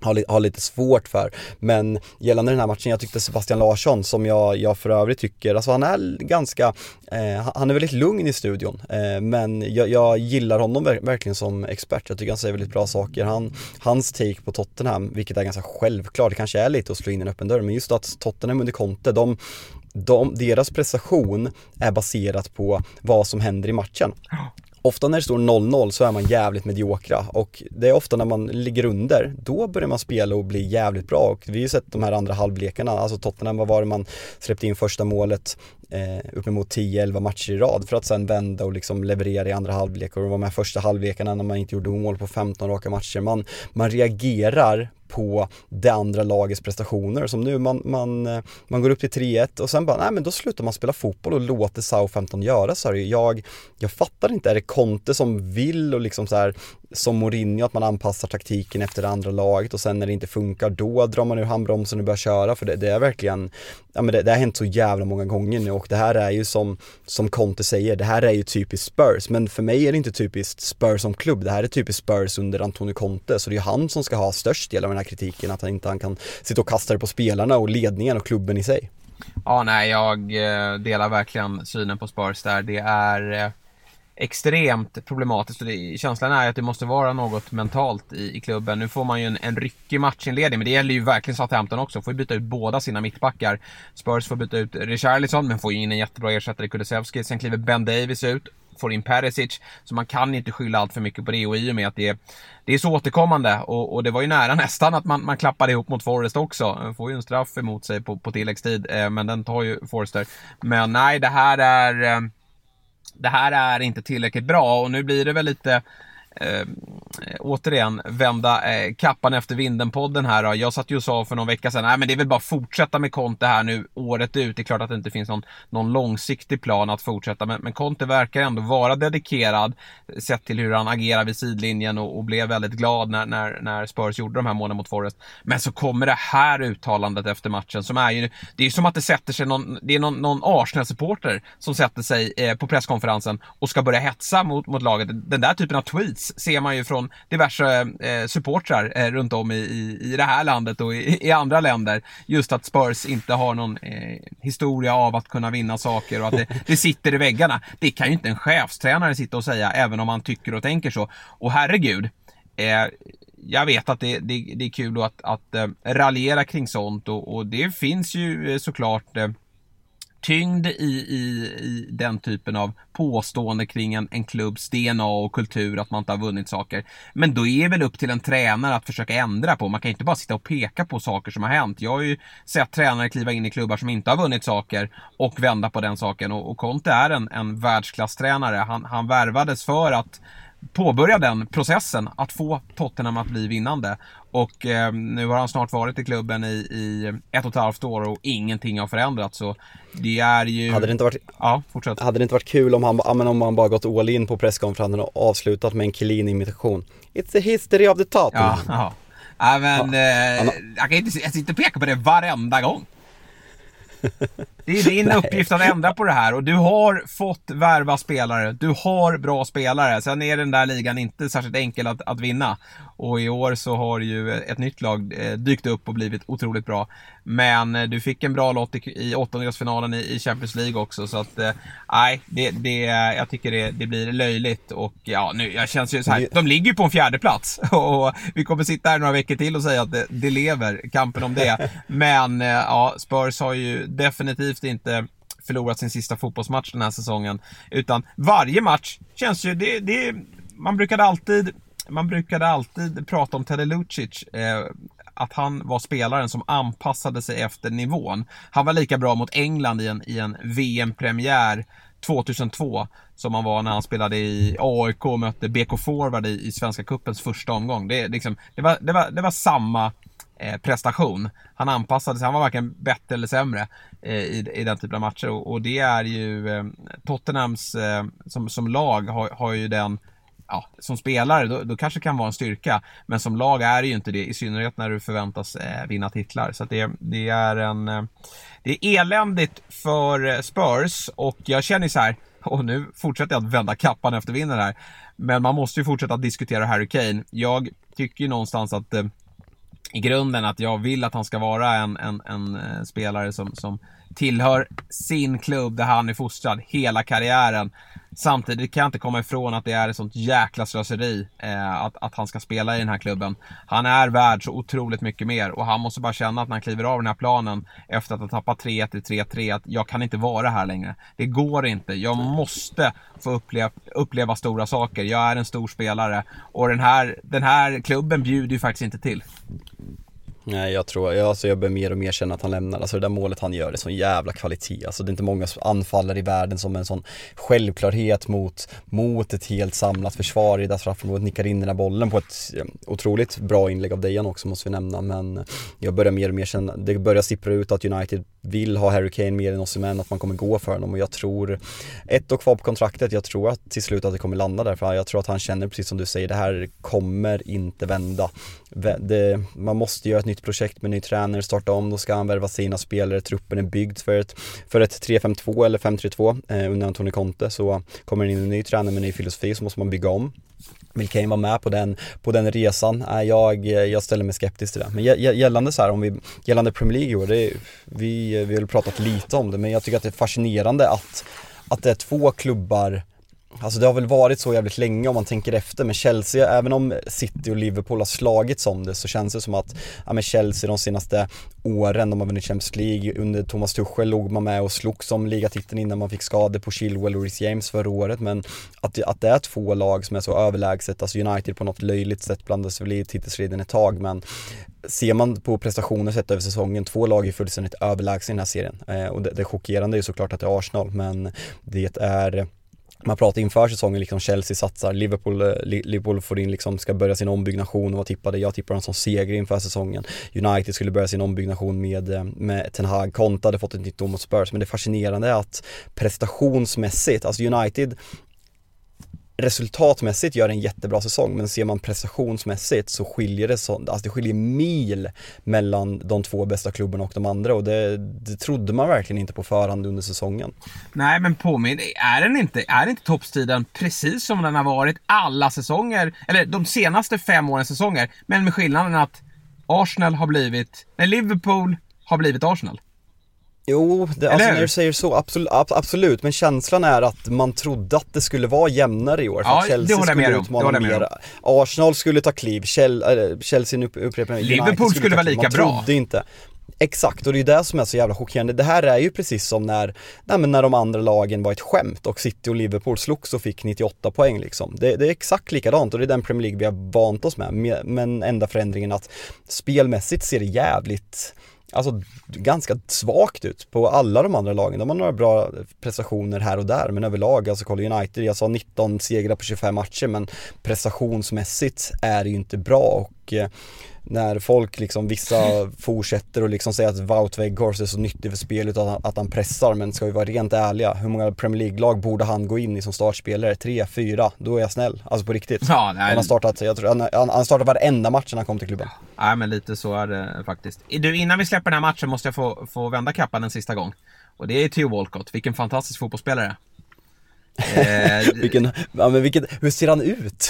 har, har lite svårt för. Men gällande den här matchen, jag tyckte Sebastian Larsson som jag, jag för övrigt tycker, alltså han är ganska, eh, han är väldigt lugn i studion. Eh, men jag, jag, gillar honom verkligen som expert, jag tycker han säger väldigt bra saker. Han, hans take på Tottenham, vilket är ganska självklart, det kanske är lite att slå in en öppen dörr, men just att Tottenham under Conte, de, de, deras prestation är baserat på vad som händer i matchen. Ofta när det står 0-0 så är man jävligt mediokra och det är ofta när man ligger under, då börjar man spela och bli jävligt bra och vi har ju sett de här andra halvlekarna, alltså Tottenham, vad var det man släppte in första målet eh, uppemot 10-11 matcher i rad för att sen vända och liksom leverera i andra halvlek och de här första halvlekarna när man inte gjorde mål på 15 raka matcher. Man, man reagerar på det andra lagets prestationer. Som nu, man, man, man går upp till 3-1 och sen bara, nej men då slutar man spela fotboll och låter Southampton göra så här. Jag, jag fattar inte, är det Conte som vill och liksom så här som Mourinho, att man anpassar taktiken efter det andra laget och sen när det inte funkar då drar man ur handbromsen och börjar köra för det, det är verkligen, ja men det, det, har hänt så jävla många gånger nu och det här är ju som, som Conte säger, det här är ju typiskt Spurs men för mig är det inte typiskt Spurs som klubb, det här är typiskt Spurs under Antonio Conte så det är ju han som ska ha störst del av den här kritiken, att han inte han kan sitta och kasta det på spelarna och ledningen och klubben i sig. Ja, nej, jag eh, delar verkligen synen på Spurs där. Det är eh, extremt problematiskt och det, känslan är att det måste vara något mentalt i, i klubben. Nu får man ju en, en ryckig matchinledning men det gäller ju verkligen Southampton också. Får ju byta ut båda sina mittbackar. Spurs får byta ut Richarlison men får ju in en jättebra ersättare i Kulusevski. Sen kliver Ben Davis ut får in Perisic. Så man kan inte skylla allt för mycket på det och i och med att det är, det är så återkommande och, och det var ju nära nästan att man, man klappade ihop mot Forrest också. Får ju en straff emot sig på, på tilläggstid eh, men den tar ju Forrester. Men nej, det här är eh, det här är inte tillräckligt bra och nu blir det väl lite eh, återigen vända eh, kappan efter vinden-podden här. Då. Jag satt ju och sa för någon vecka sedan, nej men det är väl bara att fortsätta med Conte här nu året ut. Det är klart att det inte finns någon, någon långsiktig plan att fortsätta, men, men Conte verkar ändå vara dedikerad sett till hur han agerar vid sidlinjen och, och blev väldigt glad när, när, när Spurs gjorde de här målen mot Forest. Men så kommer det här uttalandet efter matchen som är ju, det är som att det sätter sig någon, det är någon, någon Arsenal-supporter som sätter sig eh, på presskonferensen och ska börja hetsa mot, mot laget. Den där typen av tweets ser man ju från diverse eh, supportrar eh, runt om i, i, i det här landet och i, i andra länder. Just att Spurs inte har någon eh, historia av att kunna vinna saker och att det, det, sitter i väggarna. Det kan ju inte en chefstränare sitta och säga även om man tycker och tänker så. Och herregud, eh, jag vet att det, det, det är kul att, att eh, raljera kring sånt och, och det finns ju eh, såklart eh, tyngd i, i, i den typen av påstående kring en, en klubbs DNA och kultur, att man inte har vunnit saker. Men då är det väl upp till en tränare att försöka ändra på. Man kan inte bara sitta och peka på saker som har hänt. Jag har ju sett tränare kliva in i klubbar som inte har vunnit saker och vända på den saken. Och, och Conte är en, en världsklasstränare. Han, han värvades för att påbörja den processen att få Tottenham att bli vinnande. Och eh, nu har han snart varit i klubben i, i, ett och ett halvt år och ingenting har förändrats. Så det är ju... Hade det inte varit, ja, fortsätt. Hade det inte varit kul om han, om han bara gått all in på presskonferensen och avslutat med en Chiellini-imitation? It's the history of the Tottenham. Ja, ja. ja men ja. Eh, jag kan inte jag och pekar på det varenda gång. Det är din uppgift att ändra på det här och du har fått värva spelare. Du har bra spelare. Sen är den där ligan inte särskilt enkel att, att vinna. Och i år så har ju ett nytt lag eh, dykt upp och blivit otroligt bra. Men eh, du fick en bra lott i, i åttondelsfinalen i, i Champions League också. Så att, eh, nej, det, det, jag tycker det, det blir löjligt. Och ja, nu, jag känns ju så här. De ligger ju på en fjärde plats och vi kommer sitta här några veckor till och säga att det, det lever, kampen om det. Men ja, Spurs har ju definitivt inte förlorat sin sista fotbollsmatch den här säsongen. Utan varje match känns ju, det, det, man brukade alltid man brukade alltid prata om Teddy Lucic. Eh, att han var spelaren som anpassade sig efter nivån. Han var lika bra mot England i en, i en VM-premiär 2002 som han var när han spelade i AIK och mötte BK Forward i, i Svenska Cupens första omgång. Det, liksom, det, var, det, var, det var samma eh, prestation. Han anpassade sig, han var varken bättre eller sämre eh, i, i den typen av matcher och, och det är ju eh, Tottenhams eh, som, som lag har, har ju den ja, som spelare, då, då kanske det kan vara en styrka. Men som lag är det ju inte det, i synnerhet när du förväntas eh, vinna titlar. Så det, det, är en... Eh, det är eländigt för eh, Spurs och jag känner så här, och nu fortsätter jag att vända kappan efter vinden här. Men man måste ju fortsätta diskutera Harry Kane. Jag tycker ju någonstans att eh, i grunden att jag vill att han ska vara en, en, en eh, spelare som, som tillhör sin klubb där han är fostrad hela karriären. Samtidigt kan jag inte komma ifrån att det är ett sånt jäkla slöseri eh, att, att han ska spela i den här klubben. Han är värd så otroligt mycket mer och han måste bara känna att när han kliver av den här planen efter att ha tappat 3-1 till 3-3 att jag kan inte vara här längre. Det går inte. Jag måste få uppleva, uppleva stora saker. Jag är en stor spelare och den här, den här klubben bjuder ju faktiskt inte till. Nej jag tror, jag, alltså jag börjar mer och mer känna att han lämnar, alltså det där målet han gör det är sån jävla kvalitet. Alltså det är inte många anfallare i världen som en sån självklarhet mot, mot ett helt samlat försvar i det straffområdet nickar in den här bollen på ett otroligt bra inlägg av Dejan också måste vi nämna. Men jag börjar mer och mer känna, det börjar sippra ut att United vill ha Harry Kane mer än Osimhen, att man kommer gå för honom och jag tror, ett och kvar på kontraktet, jag tror att till slut att det kommer landa där för jag tror att han känner precis som du säger, det här kommer inte vända. Det, man måste göra ett nytt projekt med ny tränare, starta om, då ska han värva sina spelare, truppen är byggd för ett, för ett 3-5-2 eller 5-3-2 eh, under Antonio Conte så kommer det in en ny tränare med ny filosofi så måste man bygga om. Vill Kane vara med på den, på den resan? Eh, jag, jag ställer mig skeptisk till det. Men gällande så här, om vi, gällande Premier League i år, det vi, vi har pratat lite om det, men jag tycker att det är fascinerande att, att det är två klubbar Alltså det har väl varit så jävligt länge om man tänker efter men Chelsea, även om City och Liverpool har slagits om det så känns det som att ja, men Chelsea de senaste åren, de har vunnit Champions League, under Thomas Tuchel låg man med och slogs om ligatiteln innan man fick skador på Chilwell och Reece James förra året men att, att det är två lag som är så överlägset, alltså United på något löjligt sätt blandas väl i titelstriden ett tag men ser man på prestationer sett över säsongen, två lag är fullständigt överlägsna i den här serien. Eh, och det, det chockerande är ju såklart att det är Arsenal men det är man pratar inför säsongen, liksom Chelsea satsar, Liverpool, eh, Liverpool får in liksom, ska börja sin ombyggnation och var tippade, jag tippar dem som seger inför säsongen. United skulle börja sin ombyggnation med, eh, med Ten Hag, Conte hade fått ett nytt dom mot Spurs, men det fascinerande är att prestationsmässigt, alltså United resultatmässigt gör en jättebra säsong men ser man prestationsmässigt så skiljer det så, alltså det skiljer mil mellan de två bästa klubbarna och de andra och det, det trodde man verkligen inte på förhand under säsongen. Nej men påminn, är den inte, är inte toppstriden precis som den har varit alla säsonger, eller de senaste fem årens säsonger, men med skillnaden att Arsenal har blivit, nej Liverpool har blivit Arsenal. Jo, det, alltså när du säger så, absolut, absolut, men känslan är att man trodde att det skulle vara jämnare i år. För ja, att Chelsea det skulle utmana mer. Arsenal skulle ta kliv, Chelsea upprepar Liverpool skulle, skulle vara lika man bra. Man trodde inte. Exakt, och det är det som är så jävla chockerande. Det här är ju precis som när, nej men när de andra lagen var ett skämt och City och Liverpool slogs och fick 98 poäng liksom. Det, det, är exakt likadant och det är den Premier League vi har vant oss med. Men enda förändringen att spelmässigt ser det jävligt alltså ganska svagt ut på alla de andra lagen. De har några bra prestationer här och där men överlag, alltså kolla United, jag sa 19 segrar på 25 matcher men prestationsmässigt är det ju inte bra och eh, när folk liksom, vissa fortsätter och liksom säga att Wout Weghorst är så nyttig för spelet att han, att han pressar men ska vi vara rent ärliga, hur många Premier League-lag borde han gå in i som startspelare? Tre, fyra, då är jag snäll. Alltså på riktigt. Ja, nej. Han har startat, jag tror, han, han, han startat varenda match när han kom till klubben. Nej men lite så är det faktiskt. Du, innan vi släpper den här matchen måste jag få, få vända kappan en sista gång. Och det är Theo Walcott, vilken fantastisk fotbollsspelare. Eh, vilken, ja, men vilken, hur ser han ut?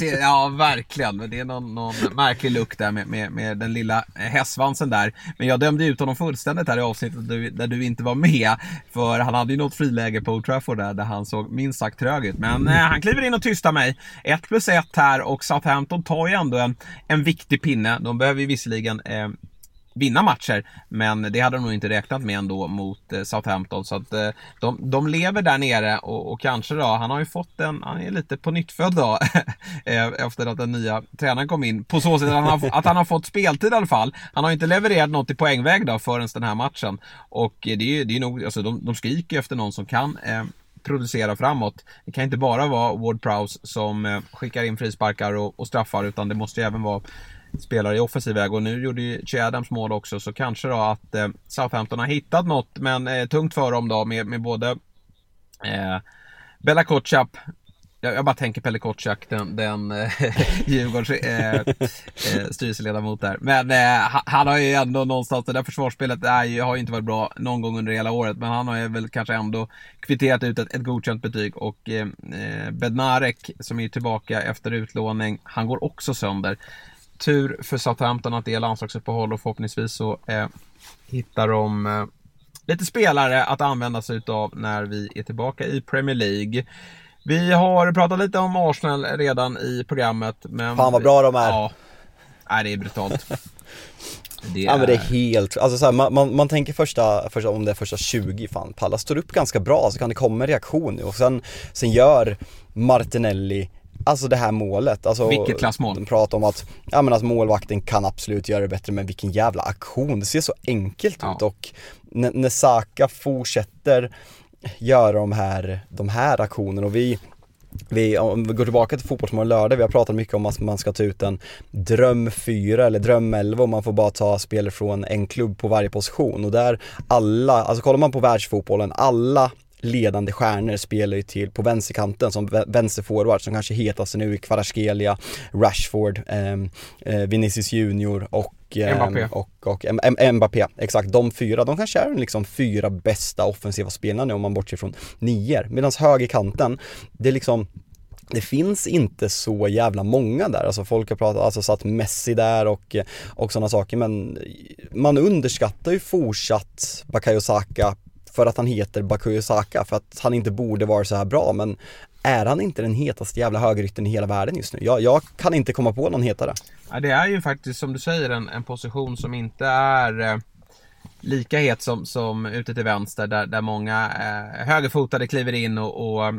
Ja, verkligen. Det är någon, någon märklig look där med, med, med, den lilla hästsvansen där. Men jag dömde ut honom fullständigt här i avsnittet där du, där du inte var med. För han hade ju något friläge på Old Trafford där, där han såg minst sagt trög ut. Men eh, han kliver in och tystar mig. 1 plus 1 här och Southampton tar ju ändå en, en viktig pinne. De behöver ju visserligen eh, vinna matcher. Men det hade de nog inte räknat med ändå mot eh, Southampton. Så att eh, de, de lever där nere och, och, kanske då, han har ju fått en, han är lite på nyttfödd då. Eh, efter att den nya tränaren kom in. På så sätt att han, har, att han har fått speltid i alla fall. Han har inte levererat något i poängväg då förrän den här matchen. Och det är ju det är nog, alltså de, de skriker efter någon som kan eh, producera framåt. Det kan inte bara vara Ward Prowse som eh, skickar in frisparkar och, och straffar utan det måste ju även vara spelare i offensiv väg och nu gjorde ju Che Adams mål också så kanske då att eh, Southampton har hittat något men eh, tungt för dem då med, med både eh, Bella Kotschap jag, jag bara tänker Pelle Kotschak, den, den eh, Djurgårdens eh, eh, styrelseledamot där. Men eh, han har ju ändå någonstans, det där försvarsspelet är har ju inte varit bra någon gång under hela året. Men han har ju väl kanske ändå kvitterat ut ett, ett godkänt betyg. Och eh, eh Bednarek som är tillbaka efter utlåning, han går också sönder tur för Southampton att det är landslagsuppehåll och förhoppningsvis så eh, hittar de eh, lite spelare att använda sig utav när vi är tillbaka i Premier League. Vi har pratat lite om Arsenal redan i programmet. Men Fan vad bra de är. Ja, nej, det är brutalt. Det ja men det är helt, alltså så här, man, man, man, tänker första, första, om det är första 20, fan Pallas står upp ganska bra så kan det komma en reaktion nu och sen, sen gör Martinelli Alltså det här målet. Alltså, Vilket klassmål. De pratar om att, ja men att målvakten kan absolut göra det bättre men vilken jävla aktion. Det ser så enkelt Ja. ut och när, när Saka fortsätter göra de här, de här aktionerna och vi vi, om vi går tillbaka till Fotbollsmorgon lördag, vi har pratat mycket om att man ska ta ut en dröm 4 eller dröm 11 och man får bara ta spelare från en klubb på varje position och där alla, alltså kollar man på världsfotbollen, alla ledande stjärnor spelar ju till på vänsterkanten som vä- vänsterforward som kanske hetaste nu i Kvaratskhelia, Rashford, ehm, eh, Vinicius Junior och ehm, Mbappé. och, och M- M- Mbappé, exakt. De fyra, de kanske är de liksom fyra bästa offensiva spelarna nu om man bortser från nior. Medan högerkanten, det är liksom det finns inte så jävla många där, alltså folk har pratat, alltså satt Messi där och, och sådana saker men man underskattar ju fortsatt Bakayo Saka för att han heter Bakuyo Saka, för att han inte borde vara så här bra men är han inte den hetaste jävla högerytten i hela världen just nu? Jag, jag kan inte komma på någon hetare. Ja, det är ju faktiskt som du säger en, en position som inte är eh, lika het som, som ute till vänster där, där många eh, högerfotade kliver in och, och eh,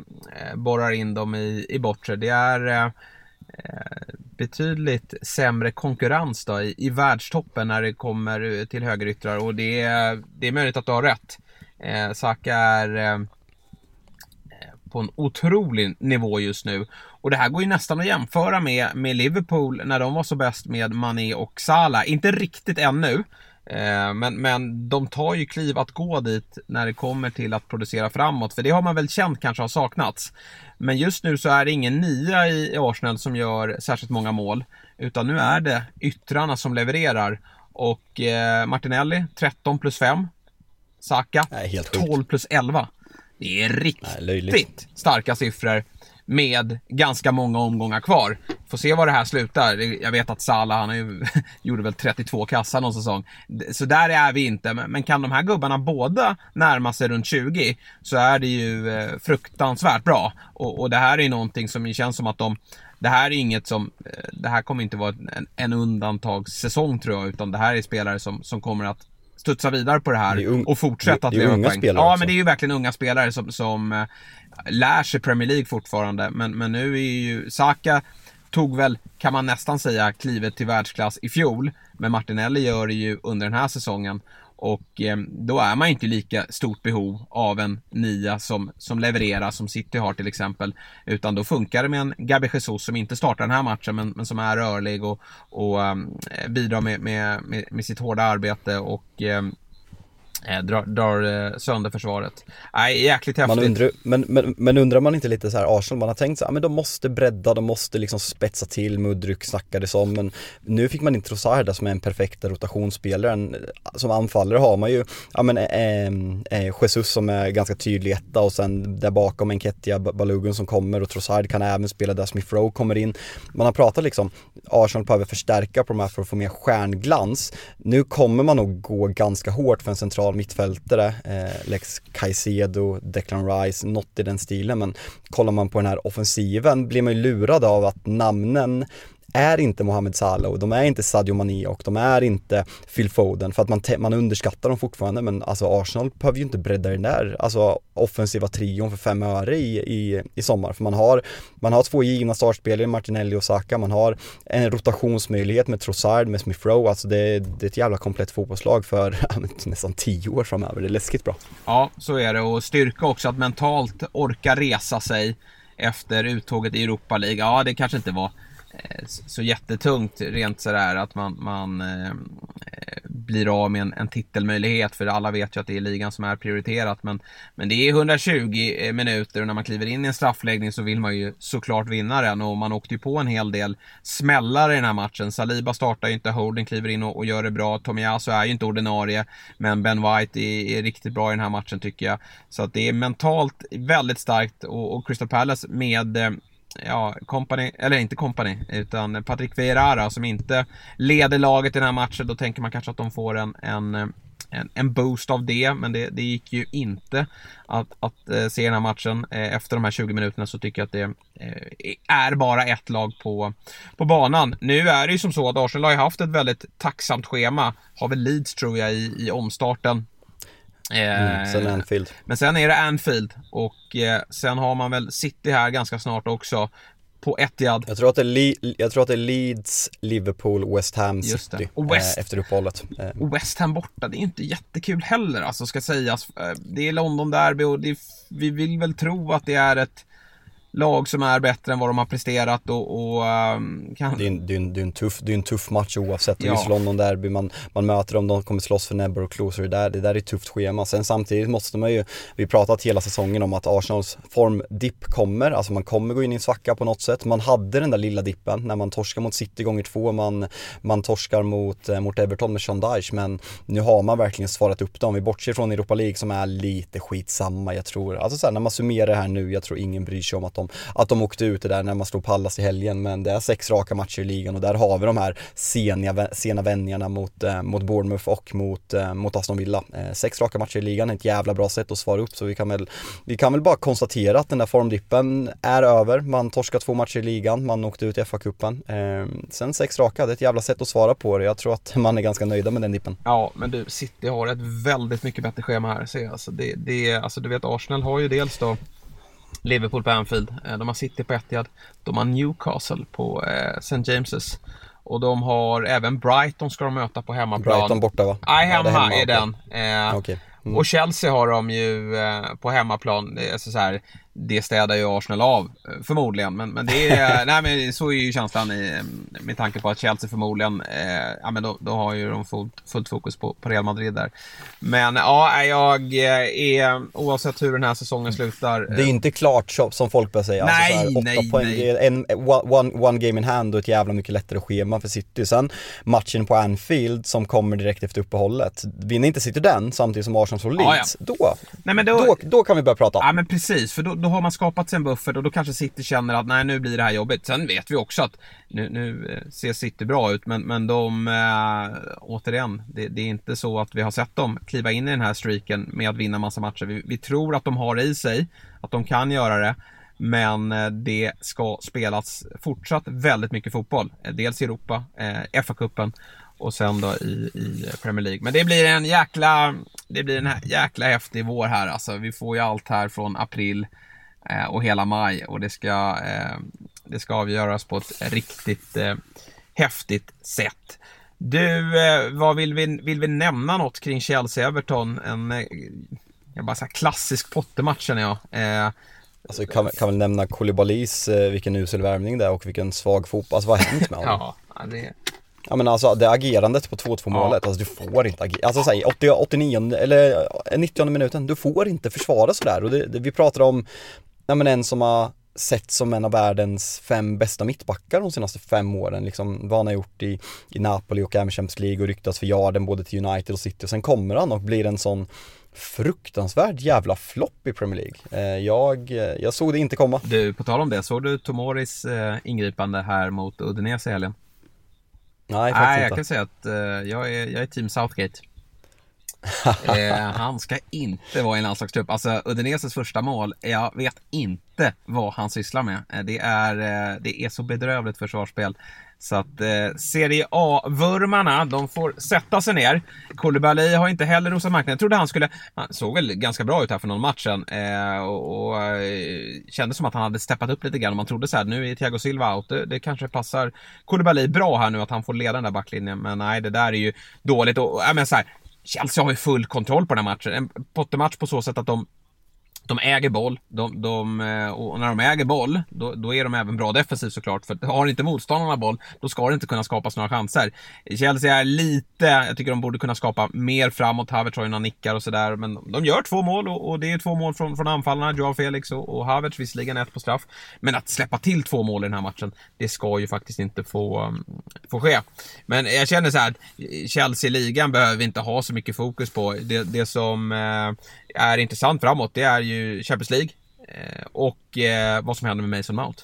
borrar in dem i, i bortre. Det är eh, eh betydligt sämre konkurrens då i, i världstoppen när det kommer eh, till högeryttrar och det, är- det är möjligt att du har rätt. Eh, Saka är eh, eh, på en otrolig nivå just nu. Och det här går ju nästan att jämföra med, med Liverpool när de var så bäst med Mané och Salah. Inte riktigt ännu. Eh, men, men de tar ju kliv att gå dit när det kommer till att producera framåt. För det har man väl känt kanske har saknats. Men just nu så är det ingen nia i, i Arsenal som gör särskilt många mål. Utan nu är det yttrarna som levererar. Och eh, Martinelli 13 plus 5. Saka Nej, helt sjukt. 12 plus 11. Det är riktigt Nej, starka siffror med ganska många omgångar kvar. Får se var det här slutar. Jag vet att Salah, han har ju, gjorde väl 32 kassar någon säsong. Så där är vi inte. Men kan de här gubbarna båda närma sig runt 20 så är det ju eh, fruktansvärt bra. Och, och det här är ju någonting som känns som att de det här är inget som, eh, det här kommer inte vara en, en undantagssäsong tror jag, utan det här är spelare som, som kommer att studsa vidare på det här Det ung- och fortsätta att leva unga poäng. spelare Ja, också. men det är ju verkligen unga spelare som, som eh, lär sig Premier League fortfarande. Men, men nu är ju Saka tog väl, kan man nästan säga, klivet till världsklass i fjol. Men Martinelli gör det ju under den här säsongen. Och eh, då är man inte lika stort behov av en nia som, som levererar, som City har till exempel. Utan då funkar det med en Gabi Jesus som inte startar den här matchen men, men som är rörlig och, och eh, bidrar med, med, med, med sitt hårda arbete och eh, drar, drar eh, sönder försvaret. Nej, jäkligt häftigt. Man undrar, men, men, men undrar man inte lite så här Arsenal, man har tänkt så här, men de måste bredda, de måste liksom spetsa till, Mudryk snackades om, men nu fick man inte Trossard som är en perfekta rotationsspelaren. Som anfallare har man ju, ja men eh, eh, Jesus som är ganska tydlig etta och sen där bakom Enketia Balogun som kommer och Trossard kan även spela där Smith Rowe kommer in. Man har pratat liksom, Arsenal behöver förstärka på de här för att få mer stjärnglans. Nu kommer man nog gå ganska hårt för en central mittfältare, eh, Lex Caicedo, Declan Rice, något i den stilen. Men kollar man på den här offensiven blir man ju lurad av att namnen är inte Mohamed Salah och de är inte Sadio Mané och de är inte Phil Foden för att man, man underskattar dem fortfarande men alltså Arsenal behöver ju inte bredda den där alltså offensiva trion för fem öre i, i, i sommar för man har, man har två givna startspelare, Martinelli och Saka, man har en rotationsmöjlighet med Trossard, med Smith Rowe, alltså det, det är ett jävla komplett fotbollslag för nästan tio år framöver, det är läskigt bra. Ja, så är det. Och styrka också att mentalt orka resa sig efter uttåget i Europa League. Ja, det kanske inte var Eh, så jättetungt rent sådär att man, man eh, blir av med en, en titelmöjlighet för alla vet ju att det är ligan som är prioriterat men, men det är 120 eh, minuter och när man kliver in i en straffläggning så vill man ju såklart vinna den och man åkte ju på en hel del smällar i den här matchen. Saliba startar ju inte, Holden kliver in och, och gör det bra. Tomiyasu är ju inte ordinarie men Ben White är, är riktigt bra i den här matchen tycker jag. Så att det är mentalt väldigt starkt och, och Crystal Palace med eh, ja, company, eller inte company, utan Patrick Vieira som inte leder laget i den här matchen. Då tänker man kanske att de får en, en, en, en boost av det, men det, det gick ju inte att, att eh, se den här matchen. Eh, efter de här 20 minuterna så tycker jag att det eh, är bara ett lag på, på banan. Nu är det ju som så att Arsenal har ju haft ett väldigt tacksamt schema. Har väl Leeds tror jag i, i omstarten. Mm, sen Eh, Anfield. men sen är det Anfield och eh, sen har man väl City här ganska snart också. på Etihad. Jag tror att det Le- jag tror att det är Leeds, Liverpool, West Ham. City Och West- eh, efter uppehållet. Eh, Och West Ham borta, det är inte jättekul heller alltså ska sägas. Eh, Det är London Derby och det vi vill väl tro att det är ett lag som är bättre än vad de har presterat och, och ehm, kan... Det är, en, det, är en, det, är en tuff, det är en tuff match oavsett. Ja. just London Derby, man, man möter dem, de kommer slåss för näbbar och klor. Så det där, det där är ett tufft schema. Sen samtidigt måste man ju, vi pratat hela säsongen om att Arsenals formdipp kommer. Alltså man kommer gå in i en svacka på något sätt. Man hade den där lilla dippen när man torskar mot City gånger två. Man, man torskar mot, eh, mot Everton med Sean Dyche. Men nu har man verkligen svarat upp dem. Vi bortser från Europa League som är lite skitsamma. Jag tror, alltså så här, när man summerar det här nu, jag tror ingen bryr sig om att de, Liksom, att de åkte ut det där när man slog Pallas i helgen. Men det är sex raka matcher i ligan och där har vi de här sena, sena vändningarna mot, eh, mot Bournemouth och mot, eh, mot Aston Villa. Eh, sex raka matcher i ligan är ett jävla bra sätt att svara upp så vi kan väl, vi kan väl bara konstatera att den där formdippen är över. Man torskar två matcher i ligan, man åkte ut i FA-cupen. Eh, sen sex raka, det är ett jävla sätt att svara på det. Jag tror att man är ganska nöjda med den dippen. Ja, men du, City har ett väldigt mycket bättre schema här. Så alltså, det, det, alltså, du vet, Arsenal har ju dels då Liverpool på Anfield, eh, de har City på Etihad, de har Newcastle på eh, St. James's och de har även Brighton ska de möta på hemmaplan. Brighton borta va? Nej, Ja, det hemma är hemma, den. Eh, Okej. Mm. Och Chelsea har de ju på hemmaplan. Alltså så här, det städar ju Arsenal av eh, förmodligen. Men, men det är, nej men så är ju känslan i, eh, med tanke på att Chelsea förmodligen, eh, ja men då, då har ju de fullt, fullt fokus på, på Real Madrid där. Men ja, jag eh, är, oavsett hur den här säsongen slutar. Det är inte klart som folk börjar säga. Nej, alltså så här, nej, poäng, nej. en, one, one game in hand och ett jävla mycket lättare schema för City. Sen matchen på Anfield som kommer direkt efter uppehållet. Vinner inte City den samtidigt som Arsenal slår Ja, Leeds, då, nej, men då, då, då kan vi börja prata. Ja men precis, för då, då har man skapat sig en buffert och då kanske City känner att nej nu blir det här jobbigt. Sen vet vi också att nu, nu eh, ser City bra ut men, men de, äh, återigen, det, det är inte så att vi har sett dem kliva in i den här streaken med att vinna massa matcher. Vi, vi tror att de har det i sig, att de kan göra det. Men eh, det ska spelas fortsatt väldigt mycket fotboll. Dels i Europa, eh, FA-cupen och sen då i, i Premier League. Men det blir en jäkla, det blir en jäkla häftig vår här alltså. Vi får ju allt här från april eh, och hela maj och det ska, eh, det ska avgöras på ett riktigt eh, häftigt sätt. Du, eh, vad vill vi, vill vi nämna något kring Chelsea-Everton? En, eh, jag bara så klassisk Potter-match känner jag. Eh, Alltså, kan, kan väl nämna Koulibalys, eh, vilken usel värvning det är och vilken svag fotboll, alltså vad har hänt med honom? ja, ja, det, Ja men alltså det agerandet på 2-2 målet, alltså du får inte agera, alltså säg 80, 89 eller eh, 90 minuten, du får inte försvara sådär och det, det, vi pratar om, ja men en som har sett som en av världens fem bästa mittbackar de senaste fem åren, liksom vad han har gjort i, i Napoli och även Champions League och ryktats för yarden både till United och City och sen kommer han och blir en sån fruktansvärd jävla flopp i Premier League. Eh, jag, jag såg det inte komma. Du, på tal om det, såg du Tomoris eh, ingripande här mot Udinese i helgen? Nej, faktiskt Nej, jag inte. kan säga att eh, jag, är, jag är team Southgate. eh, han ska inte vara i en landslagstrupp. Alltså Udineses första mål, jag vet inte vad han sysslar med. Eh, det, är, eh, det är så bedrövligt försvarsspel. Så att eh, Serie A-vurmarna, de får sätta sig ner. Koulibaly har inte heller rosat marknaden. Jag trodde han skulle, han såg väl ganska bra ut här för någon match sen. Eh, och och eh, kändes som att han hade steppat upp lite grann. Man trodde så här, nu är Thiago Silva out. Det, det kanske passar Koulibaly bra här nu att han får leda den där backlinjen. Men nej, det där är ju dåligt. Och, äh, men så här, Chelsea har ju full kontroll på den här matchen. En Pottermatch på så sätt att de de äger boll, de, de, eh, och när de äger boll, då, då är de även bra defensivt såklart. För har inte motståndarna boll, då ska det inte kunna skapas några chanser. Chelsea är lite, jag tycker de borde kunna skapa mer framåt. Havertz har ju några nickar och sådär. Men de gör två mål och, och det är två mål från, från anfallarna, Joao Felix och, och Havertz, visserligen ett på straff. Men att släppa till två mål i den här matchen, det ska ju faktiskt inte få, um, få ske. Men jag känner så här, Chelsea-ligan behöver vi inte ha så mycket fokus på. Det, det som eh, är intressant framåt, det är ju Champions League. Eh, och eh, vad som händer med Mason Mount.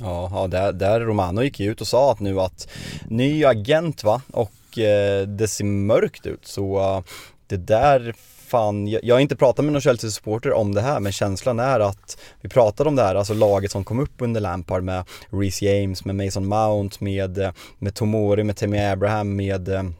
Ja, ja där, där Romano gick ju ut och sa att nu att ny agent va? Och eh, det ser mörkt ut. Så eh, det där fan, jag, jag har inte pratat med någon Chelsea-supporter om det här men känslan är att vi pratade om det här, alltså laget som kom upp under Lampard med Reece James, med Mason Mount, med, med Tomori, med Tammy Abraham, med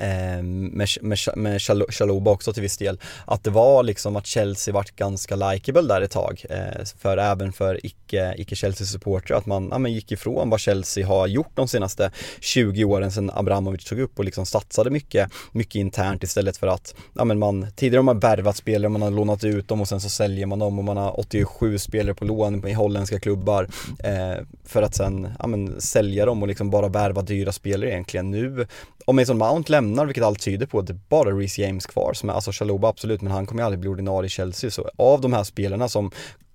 Ehm, med, med, med Chaloba också till viss del. Att det var liksom att Chelsea vart ganska likeable där ett tag. Ehm, för även för icke, icke Chelsea-supportrar att man, ja, man gick ifrån vad Chelsea har gjort de senaste 20 åren sedan Abramovic tog upp och liksom satsade mycket, mycket internt istället för att, ja men man, tidigare har man värvat spelare, man har lånat ut dem och sen så säljer man dem och man har 87 spelare på lån i holländska klubbar eh, för att sen, ja men sälja dem och liksom bara värva dyra spelare egentligen. Nu om Mason Mount lämnar, vilket allt tyder på, det är bara Reece James kvar som är, alltså Chaloba absolut, men han kommer ju aldrig bli ordinarie i Chelsea. Så av de här spelarna som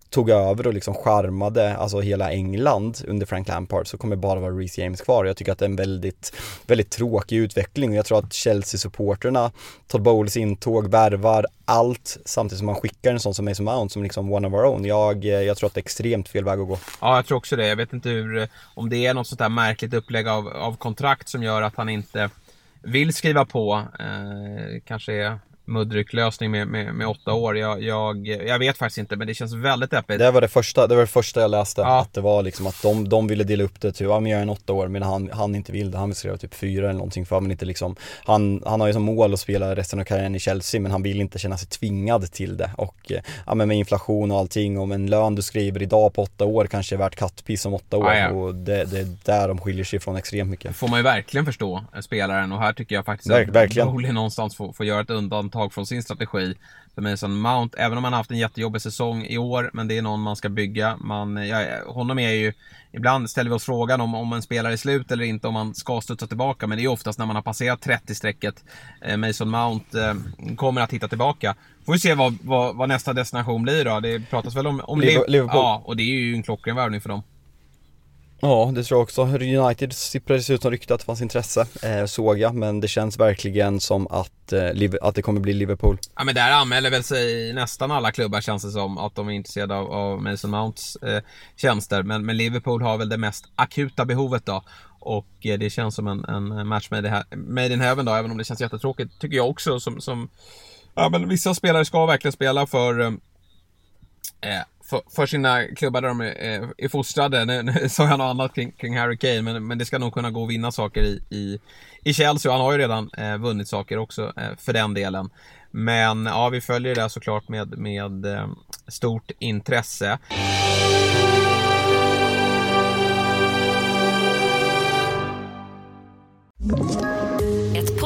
tog över och liksom charmade alltså hela England under Frank Lampard så kommer bara vara Reece James kvar. Jag tycker att det är en väldigt, väldigt tråkig utveckling och jag tror att Chelsea-supporterna, Todd Bowles intåg, värvar allt samtidigt som man skickar en sån som Mason Mount som liksom one of our own. Jag, eh, jag tror att det är extremt fel väg att gå. Ja, jag tror också det. Jag vet inte hur, eh, om det är något sånt där märkligt upplägg av, av kontrakt som gör att han inte vill skriva på. Eh, kanske är muddrycklösning med, med, med åtta år. Jag, jag, jag vet faktiskt inte men det känns väldigt deppigt. Det var det första, det var det första jag läste. Ja. Att det var liksom att de, de ville dela upp det till, ja men jag är en åtta år men han, han inte vill det. Han vill skriva typ fyra eller någonting för men inte liksom Han, han har ju som mål att spela resten av karriären i Chelsea men han vill inte känna sig tvingad till det. Och ja men med inflation och allting och en lön du skriver idag på åtta år kanske är värt kattpiss om åtta år. Ja, ja. Och det, det är där de skiljer sig från extremt mycket. Får man ju verkligen förstå, spelaren. Och här tycker jag faktiskt Verk, att verkligen. Bowley någonstans får, får göra ett undantag från sin strategi för Mason Mount. Även om han haft en jättejobbig säsong i år, men det är någon man ska bygga. Man, ja, honom är ju, ibland ställer vi oss frågan om, om en spelare är slut eller inte, om man ska studsa tillbaka. Men det är oftast när man har passerat 30-strecket. Eh, Mason Mount eh, kommer att hitta tillbaka. Får vi se vad, vad, vad, nästa destination blir då. Det pratas väl om, om Liverpool. Ja, och det är ju en klockren värvning för dem. Ja, det tror jag också. United sipprades ut som rykte att det fanns intresse, eh, såg jag, men det känns verkligen som att, eh, att det kommer bli Liverpool. Ja, men där anmäler väl sig nästan alla klubbar känns det som, att de är intresserade av, av Mason Mounts eh, tjänster. Men, men, Liverpool har väl det mest akuta behovet då. Och eh, det känns som en, en match made, made in heaven då, även om det känns jättetråkigt, tycker jag också. Som, som ja, men vissa spelare ska verkligen spela för eh, eh för, för, sina klubbar där de är, är fostrade. Nu, nu sa jag något annat kring, kring Harry Kane, men, men det ska nog kunna gå att vinna saker i, i, i Chelsea. Och han har ju redan eh, vunnit saker också eh, för den delen. Men ja, vi följer det såklart med, med eh, stort intresse.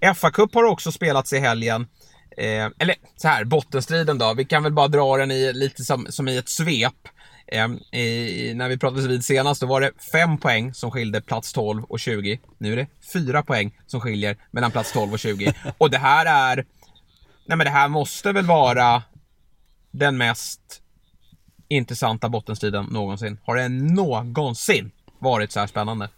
FA-cup har också spelats i helgen. Eh, eller så här, bottenstriden då. Vi kan väl bara dra den i, lite som, som i ett svep. Eh, i, när vi pratades vid senast, då var det 5 poäng som skilde plats 12 och 20. Nu är det 4 poäng som skiljer mellan plats 12 och 20. Och det här är... Nej men det här måste väl vara den mest intressanta bottenstriden någonsin. Har det någonsin varit så här spännande?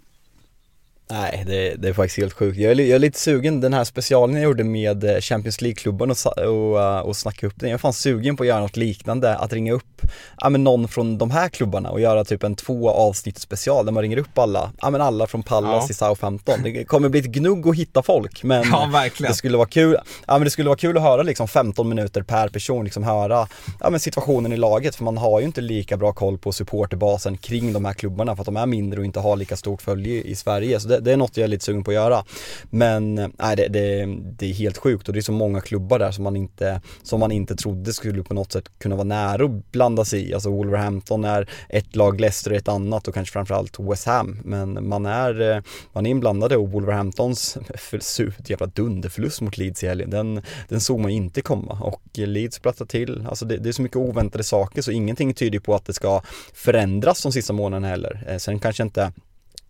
Nej, det, det, är faktiskt helt sjukt. Jag är, jag är, lite sugen, den här specialen jag gjorde med eh, Champions League-klubben och, och, eh, och snacka upp den. Jag är fan sugen på att göra något liknande, att ringa upp ja, men någon från de här klubbarna och göra typ en två avsnitt special där man ringer upp alla, ja men alla från Pallas ja. i Southampton. Det kommer bli ett gnugg att hitta folk men ja, det skulle vara kul, ja men det skulle vara kul att höra liksom 15 minuter per person, liksom höra ja, men situationen i laget för man har ju inte lika bra koll på supporterbasen kring de här klubbarna för att de är mindre och inte har lika stort följe i Sverige. Så det, det är något jag är lite sugen på att göra. Men nej, det, det, det, är helt sjukt och det är så många klubbar där som man inte, som man inte trodde skulle på något sätt kunna vara nära att blanda sig i. Alltså Wolverhampton är ett lag, Leicester är ett annat och kanske framförallt West Ham. Men man är, eh, man är inblandade och Wolverhamptons surt jävla dunderförlust mot Leeds i helgen, den, den såg man inte komma och Leeds plattar till. Alltså det, det är så mycket oväntade saker så ingenting tyder på att det ska förändras de sista månaderna heller. Eh, sen kanske inte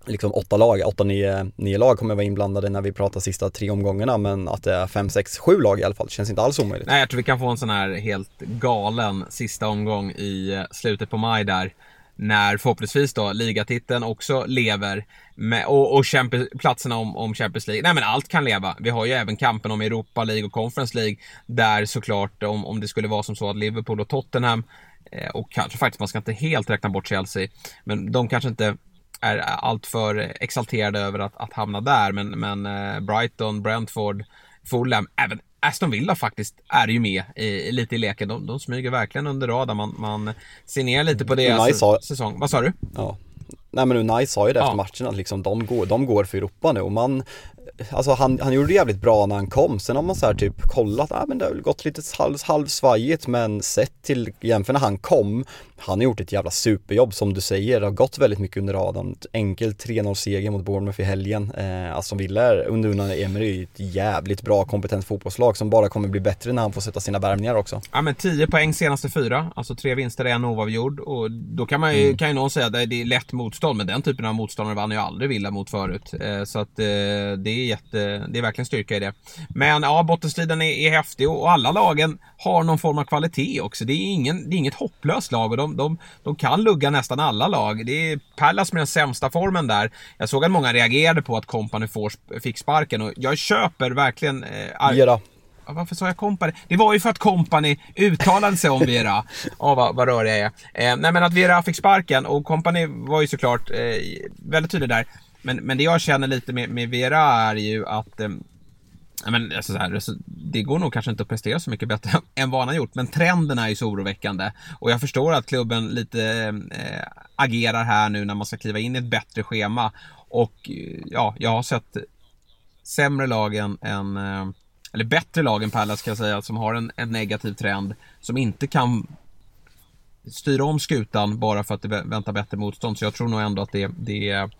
liksom åtta lag, åtta, nio, nio lag kommer vara inblandade när vi pratar sista tre omgångarna men att det är fem, sex, sju lag i alla fall känns inte alls omöjligt. Nej, jag tror vi kan få en sån här helt galen sista omgång i eh, slutet på maj där när förhoppningsvis då ligatiteln också lever med, och, och Champions, platserna om, om Champions League. Nej men allt kan leva. Vi har ju även kampen om Europa League och Conference League där såklart om, om det skulle vara som så att Liverpool och Tottenham eh, och kanske faktiskt, man ska inte helt räkna bort Chelsea, men de kanske inte är alltför exalterade över att, att hamna där. Men, men eh, Brighton, Brentford, Fulham, även Aston Villa faktiskt är ju med i, lite i leken. De, de smyger verkligen under radarn. Man, man ser ner lite på deras Nice har- säsong. Vad sa du? Ja. Nej men Unai sa ju det Ja. efter matchen att liksom de går, de går för Europa nu och man Alltså han, han gjorde det jävligt bra när han kom, sen har man så här typ kollat, ah, men det har väl gått lite halv, halvsvajigt men sett till, jämför när han kom, han har gjort ett jävla superjobb som du säger, det har gått väldigt mycket under radarn. Enkel 3-0 seger mot Bournemouth i helgen. Eh, Aston Villa är under Unai Emery ett jävligt bra kompetent fotbollslag som bara kommer bli bättre när han får sätta sina värvningar också. Ja men 10 poäng senaste fyra, alltså tre vinster, en oavgjord. Och då kan, man ju, kan ju någon säga att det är lätt motstånd, men den typen av motståndare vann ju aldrig Villa mot förut. Eh, Så att eh, det är jätte, det är verkligen styrka i det. Men ja, bottenstriden är, är häftig och alla lagen har någon form av kvalitet också. Det är, ingen, det är inget hopplöst lag och de, de, de kan lugga nästan alla lag. Det är Pallas med den sämsta formen där. Jag såg att många reagerade på att Company får- fick sparken och jag köper verkligen... Eh. Ja, Varför sa jag Company? Det var ju för att Company uttalade sig om Vera. Ja, vad, vad rör jag är. Eh, nej, men att Vera fick sparken och Company var ju såklart eh, väldigt tydlig där. Men, men det jag känner lite med, med Vera är ju att eh, men, alltså, så här, det går nog kanske inte att prestera så mycket bättre än vad han har gjort, men trenden är ju så oroväckande. Och jag förstår att klubben lite äh, agerar här nu när man ska kliva in i ett bättre schema. Och eh, ja, jag har sett sämre lag än, än eller bättre lag än Palace ska jag säga, som har en, en negativ trend. Som inte kan styra om skutan bara för att det väntar bättre motstånd. Så jag tror nog ändå att det, det är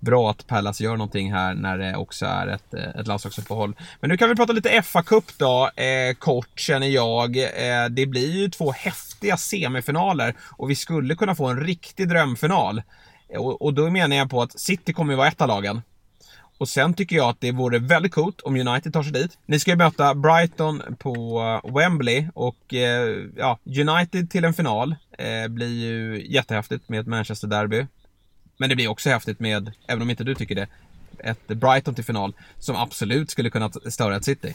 bra att Palace gör någonting här när det också är ett, eh, ett landslagsuppehåll. Men nu kan vi prata lite FA-cup då, eh, kort känner jag. Eh, det blir ju två häftiga semifinaler och vi skulle kunna få en riktig drömfinal. Eh, och, och då menar jag på att City kommer ju vara ett av lagen. Och sen tycker jag att det vore väldigt coolt om United tar sig dit. Ni ska ju möta Brighton på eh, Wembley och eh, ja, United till en final eh, blir ju jättehäftigt med ett Manchester Derby. Men det blir också häftigt med, även om inte du tycker det, ett Brighton till final som absolut skulle kunna störa ett City.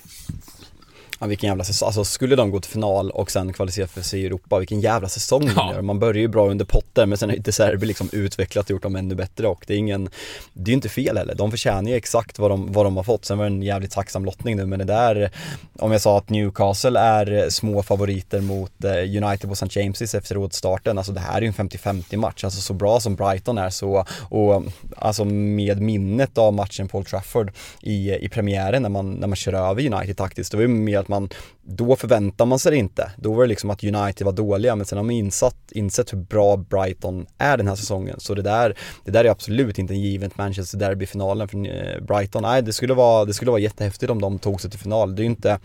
Ja, vilken jävla säsong, alltså skulle de gå till final och sen kvalificera för sig i Europa, vilken jävla säsong de Ja. gör. Man börjar ju bra under Potter men sen har De Serbi liksom utvecklat och gjort dem ännu bättre och det är ingen, det är inte fel heller. De förtjänar ju exakt vad de, vad de har fått. Sen var det en jävligt tacksam lottning nu men det där, om jag sa att Newcastle är små favoriter mot eh, United på St. James's efter återstarten, alltså det här är ju en 50-50 match. Alltså så bra som Brighton är så, och alltså med minnet av matchen på Old Trafford i, i premiären när man, när man kör över United taktiskt, det var ju mer att man, då förväntar man sig det inte. Då var det liksom att United var dåliga, men sen har man insatt, insett hur bra Brighton är den här säsongen. Så det där, det där är absolut inte en given Manchester Derby-finalen för eh, Brighton. Nej, det skulle vara, det skulle vara jättehäftigt om de tog sig till final. Det är ju inte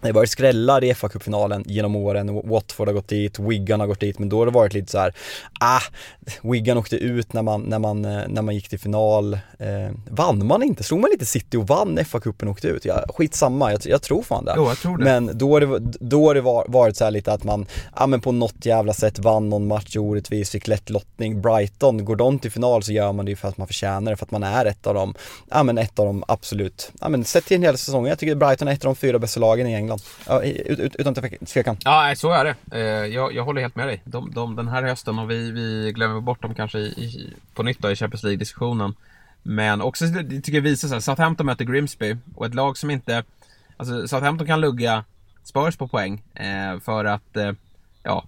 det har varit skrällar i fa Cup-finalen genom åren, Watford har gått dit, Wigan har gått dit, men då har det varit lite så här, ah, Wigan åkte ut när man, när man, eh, när man gick till final. Eh, vann man inte? Slog man lite City och vann FA-cupen och åkte ut? Ja, skitsamma, jag, jag tror fan det. Jo, jag tror det. Men då har det, då har det var- varit så här lite att man, ja men på något jävla sätt vann någon match orättvis, fick lätt lottning. Brighton, går de till final så gör man det ju för att man förtjänar det, för att man är ett av dem, ja men ett av dem absolut, ja men sett till en hel säsong, jag tycker Brighton är ett av de fyra bästa lagen i England. Ja, utan tvekan. Ja, så är det. Eh, jag, jag håller helt med dig. De, de, den här hösten, och vi, vi glömmer bort dem kanske i, i, på nytt då, i Champions League-diskussionen. Men också, det tycker jag visar sig, Southampton möter Grimsby och ett lag som inte... Alltså Southampton kan lugga Spurs på poäng eh, för att eh, ja,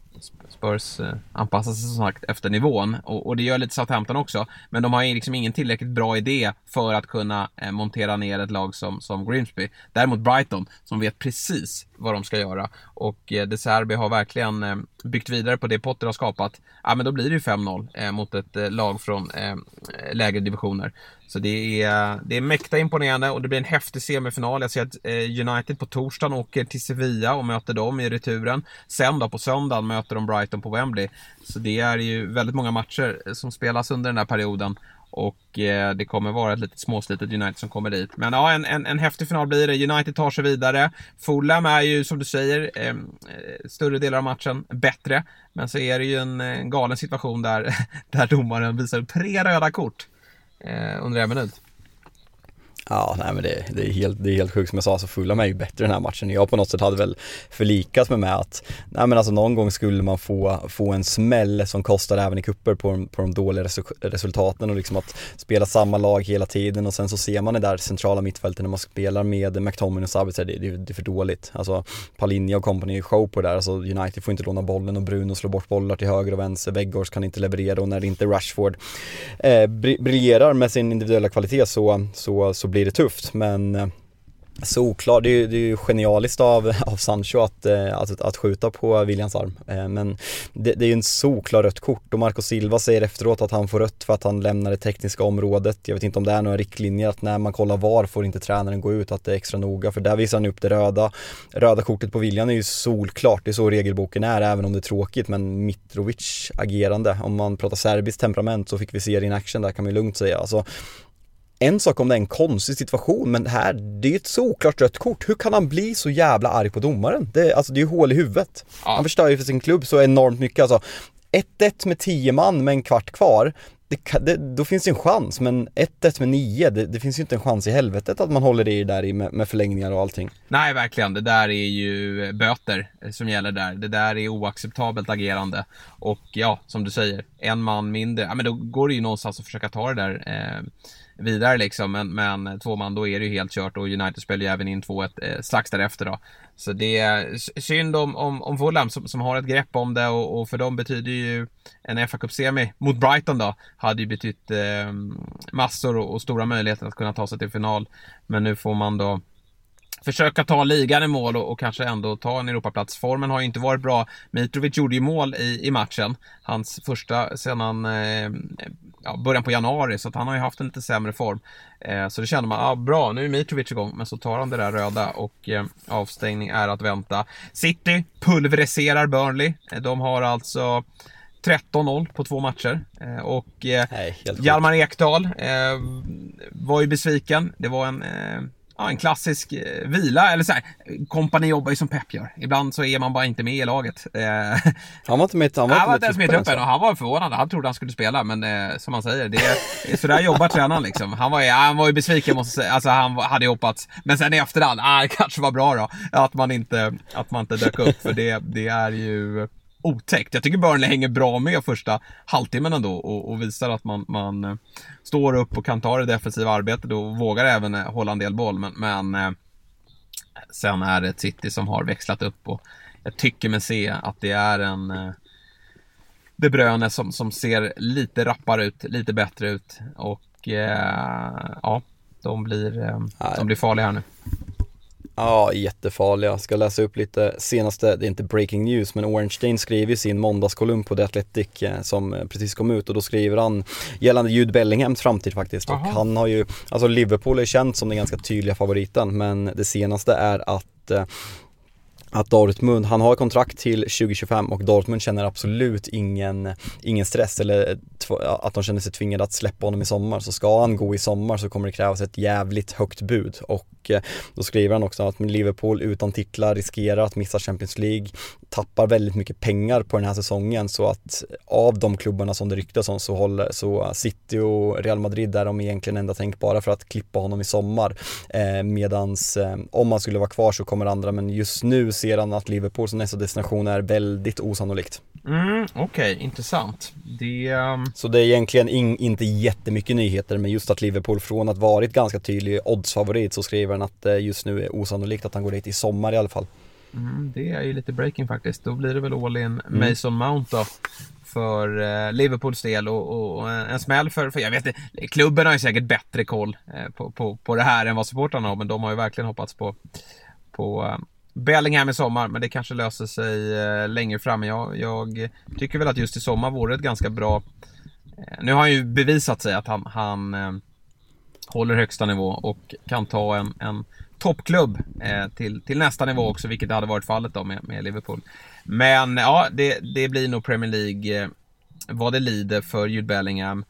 Spurs eh, anpassar sig som sagt efter nivån och, och det gör lite Southampton också. Men de har liksom ingen tillräckligt bra idé för att kunna eh, montera ner ett lag som, som Grimsby. Däremot Brighton, som vet precis vad de ska göra. Och eh, De Serbi har verkligen eh, byggt vidare på det Potter har skapat. Ja, men då blir det ju 5-0 eh, mot ett eh, lag från eh, lägre divisioner. Så det är, det är mäkta imponerande och det blir en häftig semifinal. Jag ser att eh, United på torsdagen åker till Sevilla och möter dem i returen. Sen då på söndagen möter de Brighton på Wembley. Så det är ju väldigt många matcher som spelas under den här perioden. Och eh, det kommer vara ett litet småslitet United som kommer dit. Men ja, en, en, en häftig final blir det. United tar sig vidare. Fulham är ju, som du säger, eh, större delar av matchen bättre. Men så är det ju en, en galen situation där, där domaren visar tre röda kort eh, under en minut. Ja, nej men det, det, är helt, det är helt sjukt som jag sa, så Fulham är ju bättre den här matchen. Jag på något sätt hade väl förlikat mig med att, nej men alltså någon gång skulle man få, få en smäll som kostar även i kupper på, på de dåliga resultaten och liksom att spela samma lag hela tiden och sen så ser man det där centrala mittfältet när man spelar med McTominay och Sabitzer, det, det, det är för dåligt. Alltså Palinja och company är show på det där, alltså United får inte låna bollen och Bruno slår bort bollar till höger och vänster, Weggårds kan inte leverera och när inte Rashford eh, briljerar med sin individuella kvalitet så, så, så blir det tufft men eh, solklar, det är, det är ju genialiskt av, av Sancho att, eh, att, att skjuta på Williams arm. Eh, men det, det är ju en solklar rött kort och Marco Silva säger efteråt att han får rött för att han lämnar det tekniska området. Jag vet inte om det är några riktlinjer att när man kollar var får inte tränaren gå ut, att det är extra noga. För där visar han upp det röda. Röda kortet på William är ju solklart, det är så regelboken är, även om det är tråkigt. Men Mitrovic agerande, om man pratar serbiskt temperament så fick vi se det in action där kan man ju lugnt säga. Alltså, en sak om det är en konstig situation, men det här, det är ju ett såklart rött kort. Hur kan han bli så jävla arg på domaren? Det, alltså det är ju hål i huvudet. Ja. Han förstör ju för sin klubb så enormt mycket alltså. 1-1 med 10 man med en kvart kvar, det, det, då finns det en chans, men 1-1 med 9, det, det, finns ju inte en chans i helvetet att man håller det där i med, med förlängningar och allting. Nej, verkligen. Det där är ju böter som gäller där. Det där är oacceptabelt agerande. Och ja, som du säger, en man mindre, ja men då går det ju någonstans att försöka ta det där eh, vidare liksom. Men, men två man, då är det ju helt kört och United spelar ju även in 2-1 eh, strax därefter då. Så det är synd om, om, om Fulham som, som har ett grepp om det och, och för dem betyder ju en fa Cup-semi mot Brighton då, hade ju betytt eh, massor och, och stora möjligheter att kunna ta sig till final. Men nu får man då försöka ta ligan i mål och, och, kanske ändå ta en Europaplats. Formen har ju inte varit bra. Mitrovic gjorde ju mål i, i matchen. Hans första sedan eh, ja, början på januari, så han har ju haft en lite sämre form. Eh, så det kände man, ah, bra, nu är Mitrovic igång, men så tar han det där röda och eh, avstängning är att vänta. City pulveriserar Burnley. Eh, de har alltså 13-0 på två matcher. Eh, och eh, Nej, Hjalmar Ekdal var ju besviken. Det var en ja, en klassisk eh, vila, eller så här, kompani jobbar ju som Pep gör. Ibland så är man bara inte med i laget. Eh, han var inte med, han var han inte med i truppen och han var förvånad. Han trodde han skulle spela, men eh, som man säger, det är, så där jobbar tränaren liksom. Han var, ja, han var ju besviken måste jag säga. Alltså han hade ju hoppats. Men sen i efterhand, ah, det kanske var bra då. Att man inte, att man inte dök upp, för det, det är ju otäckt. Jag tycker Burnley hänger bra med första halvtimmen ändå och, och visar att man, man eh, står upp och kan ta det defensiva arbetet och vågar även eh, hålla en del boll. Men, men eh, sen är det ett City som har växlat upp och jag tycker mig se att det är en De Bruyne som, som ser lite rappare ut, lite bättre ut och eh, ja, de blir, de blir farliga här nu. Ja, jättefarliga. Ska läsa upp lite senaste, det är inte breaking news, men Ornstein skriver i sin måndagskolumn på The Athletic eh, som precis kom ut och då skriver han gällande Jude Bellinghams framtid faktiskt. Aha. Och han har ju, alltså Liverpool är känt som den ganska tydliga favoriten, men det senaste är att eh, att Dortmund, han har kontrakt till 2025 och Dortmund känner absolut ingen, ingen stress eller att de känner sig tvingade att släppa honom i sommar. Så ska han gå i sommar så kommer det krävas ett jävligt högt bud och eh, då skriver han också att Liverpool utan titlar riskerar att missa Champions League, tappar väldigt mycket pengar på den här säsongen så att av de klubbarna som det ryktas om så håller så City och Real Madrid är de egentligen enda tänkbara för att klippa honom i sommar. Eh, medans eh, om han skulle vara kvar så kommer andra men just nu ser han att Liverpool som nästa destination är väldigt osannolikt. Mm, Okej, okay, intressant. Det, um... Så det är egentligen in, inte jättemycket nyheter men just att Liverpool från att varit ganska tydlig oddsfavorit så skriver han att det just nu är osannolikt att han går dit i sommar i alla fall. Mm, det är ju lite breaking faktiskt. Då blir det väl all in mm. Mason Mount då. För eh, Liverpools del och, och, en smäll för, för, jag vet inte, klubben har ju säkert bättre koll eh, på, på, på det här än vad supportrarna har men de har ju verkligen hoppats på, på eh, Bellingham i sommar, men det kanske löser sig eh, längre fram. Jag, jag tycker väl att just i sommar vore ett ganska bra... Eh, nu har han ju bevisat sig att han, han eh, håller högsta nivå och kan ta en, en toppklubb eh, till, till nästa nivå också, vilket hade varit fallet då med, med Liverpool. Men ja, det, det blir nog Premier League eh, vad det lider för Jude Bellingham.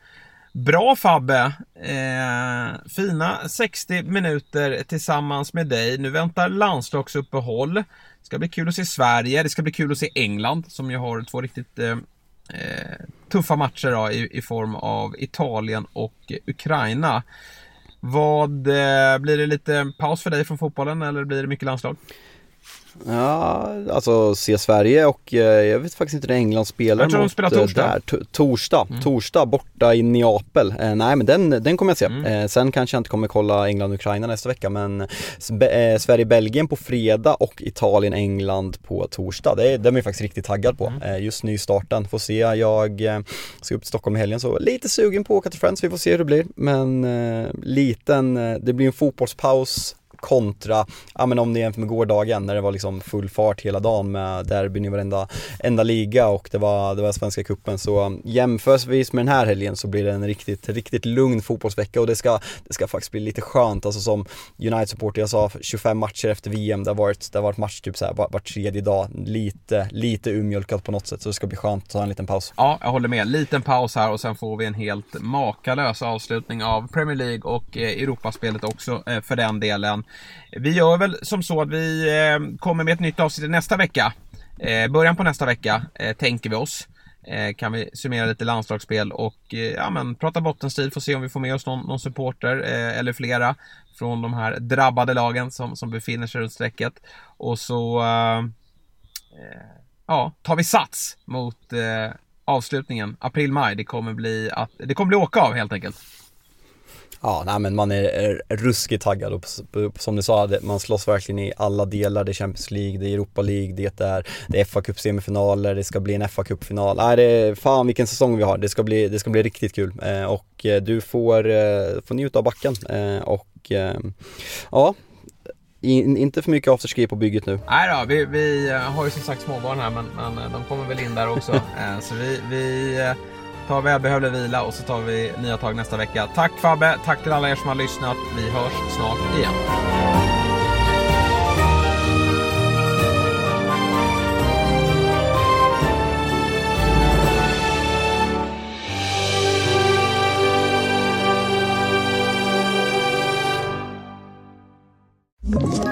Bra Fabbe! Eh, fina 60 minuter tillsammans med dig. Nu väntar landslagsuppehåll. Det ska bli kul att se Sverige. Det ska bli kul att se England som ju har två riktigt eh, eh tuffa matcher då, i, i, form av Italien och Ukraina. Vad eh, Blir det lite paus för dig från fotbollen eller blir det mycket landslag? Ja, alltså se Sverige och eh, jag vet faktiskt inte när England spelar Jag tror de spelar eh, torsdag. Där, torsdag, mm. torsdag borta i Neapel. Eh, nej men den, den kommer jag se. Mm. Eh, sen kanske jag inte kommer kolla England-Ukraina nästa vecka men eh, Sverige-Belgien på fredag och Italien-England på torsdag. Det, den är jag faktiskt riktigt taggad på. Mm. Eh, just nystarten, får se. Jag ska upp till Stockholm i helgen så lite sugen på att åka till Friends, vi får se hur det blir. Men liten, det blir en fotbollspaus kontra, ja men om ni jämför med gårdagen när det var liksom full fart hela dagen med derbyn i varenda enda liga och det var, det var Svenska Kuppen så um, jämförelsevis med den här helgen så blir det en riktigt, riktigt lugn fotbollsvecka och det ska, det ska faktiskt bli lite skönt, alltså som United-supporter, jag sa 25 matcher efter VM, det har varit, det har varit match typ så här var, var tredje dag, lite, lite urmjölkat på något sätt så det ska bli skönt att ta en liten paus. Ja, jag håller med. Liten paus här och sen får vi en helt makalös avslutning av Premier League och eh, Europaspelet också eh, för den delen. Vi gör väl som så att vi eh, kommer med ett nytt avsnitt nästa vecka. Eh, början på nästa vecka eh, tänker vi oss. Kan vi summera lite landslagsspel och ja, men, prata bottenstrid, få se om vi får med oss någon, någon supporter eller flera från de här drabbade lagen som, som befinner sig runt strecket. Och så ja, tar vi sats mot avslutningen, april-maj. Det kommer bli att, det kommer bli åka av helt enkelt. Ja, nej men man är, är ruskigt taggad och som du sa, man slåss verkligen i alla delar. Det är Champions League, det är Europa League, det är, det är fa Cup semifinaler, det ska bli en fa Cup-final. Nej, det är, fan vilken säsong vi har. Det ska bli, det ska bli riktigt kul eh, och eh, du får, eh, får njuta av backen och ja, in, inte för mycket afterski på bygget nu. Nej då, vi, vi har ju som sagt småbarn här men, men de kommer väl in där också. så vi, vi Ta välbehövlig vila och så tar vi nya tag nästa vecka. Tack Fabbe, tack till alla er som har lyssnat. Vi hörs snart igen. you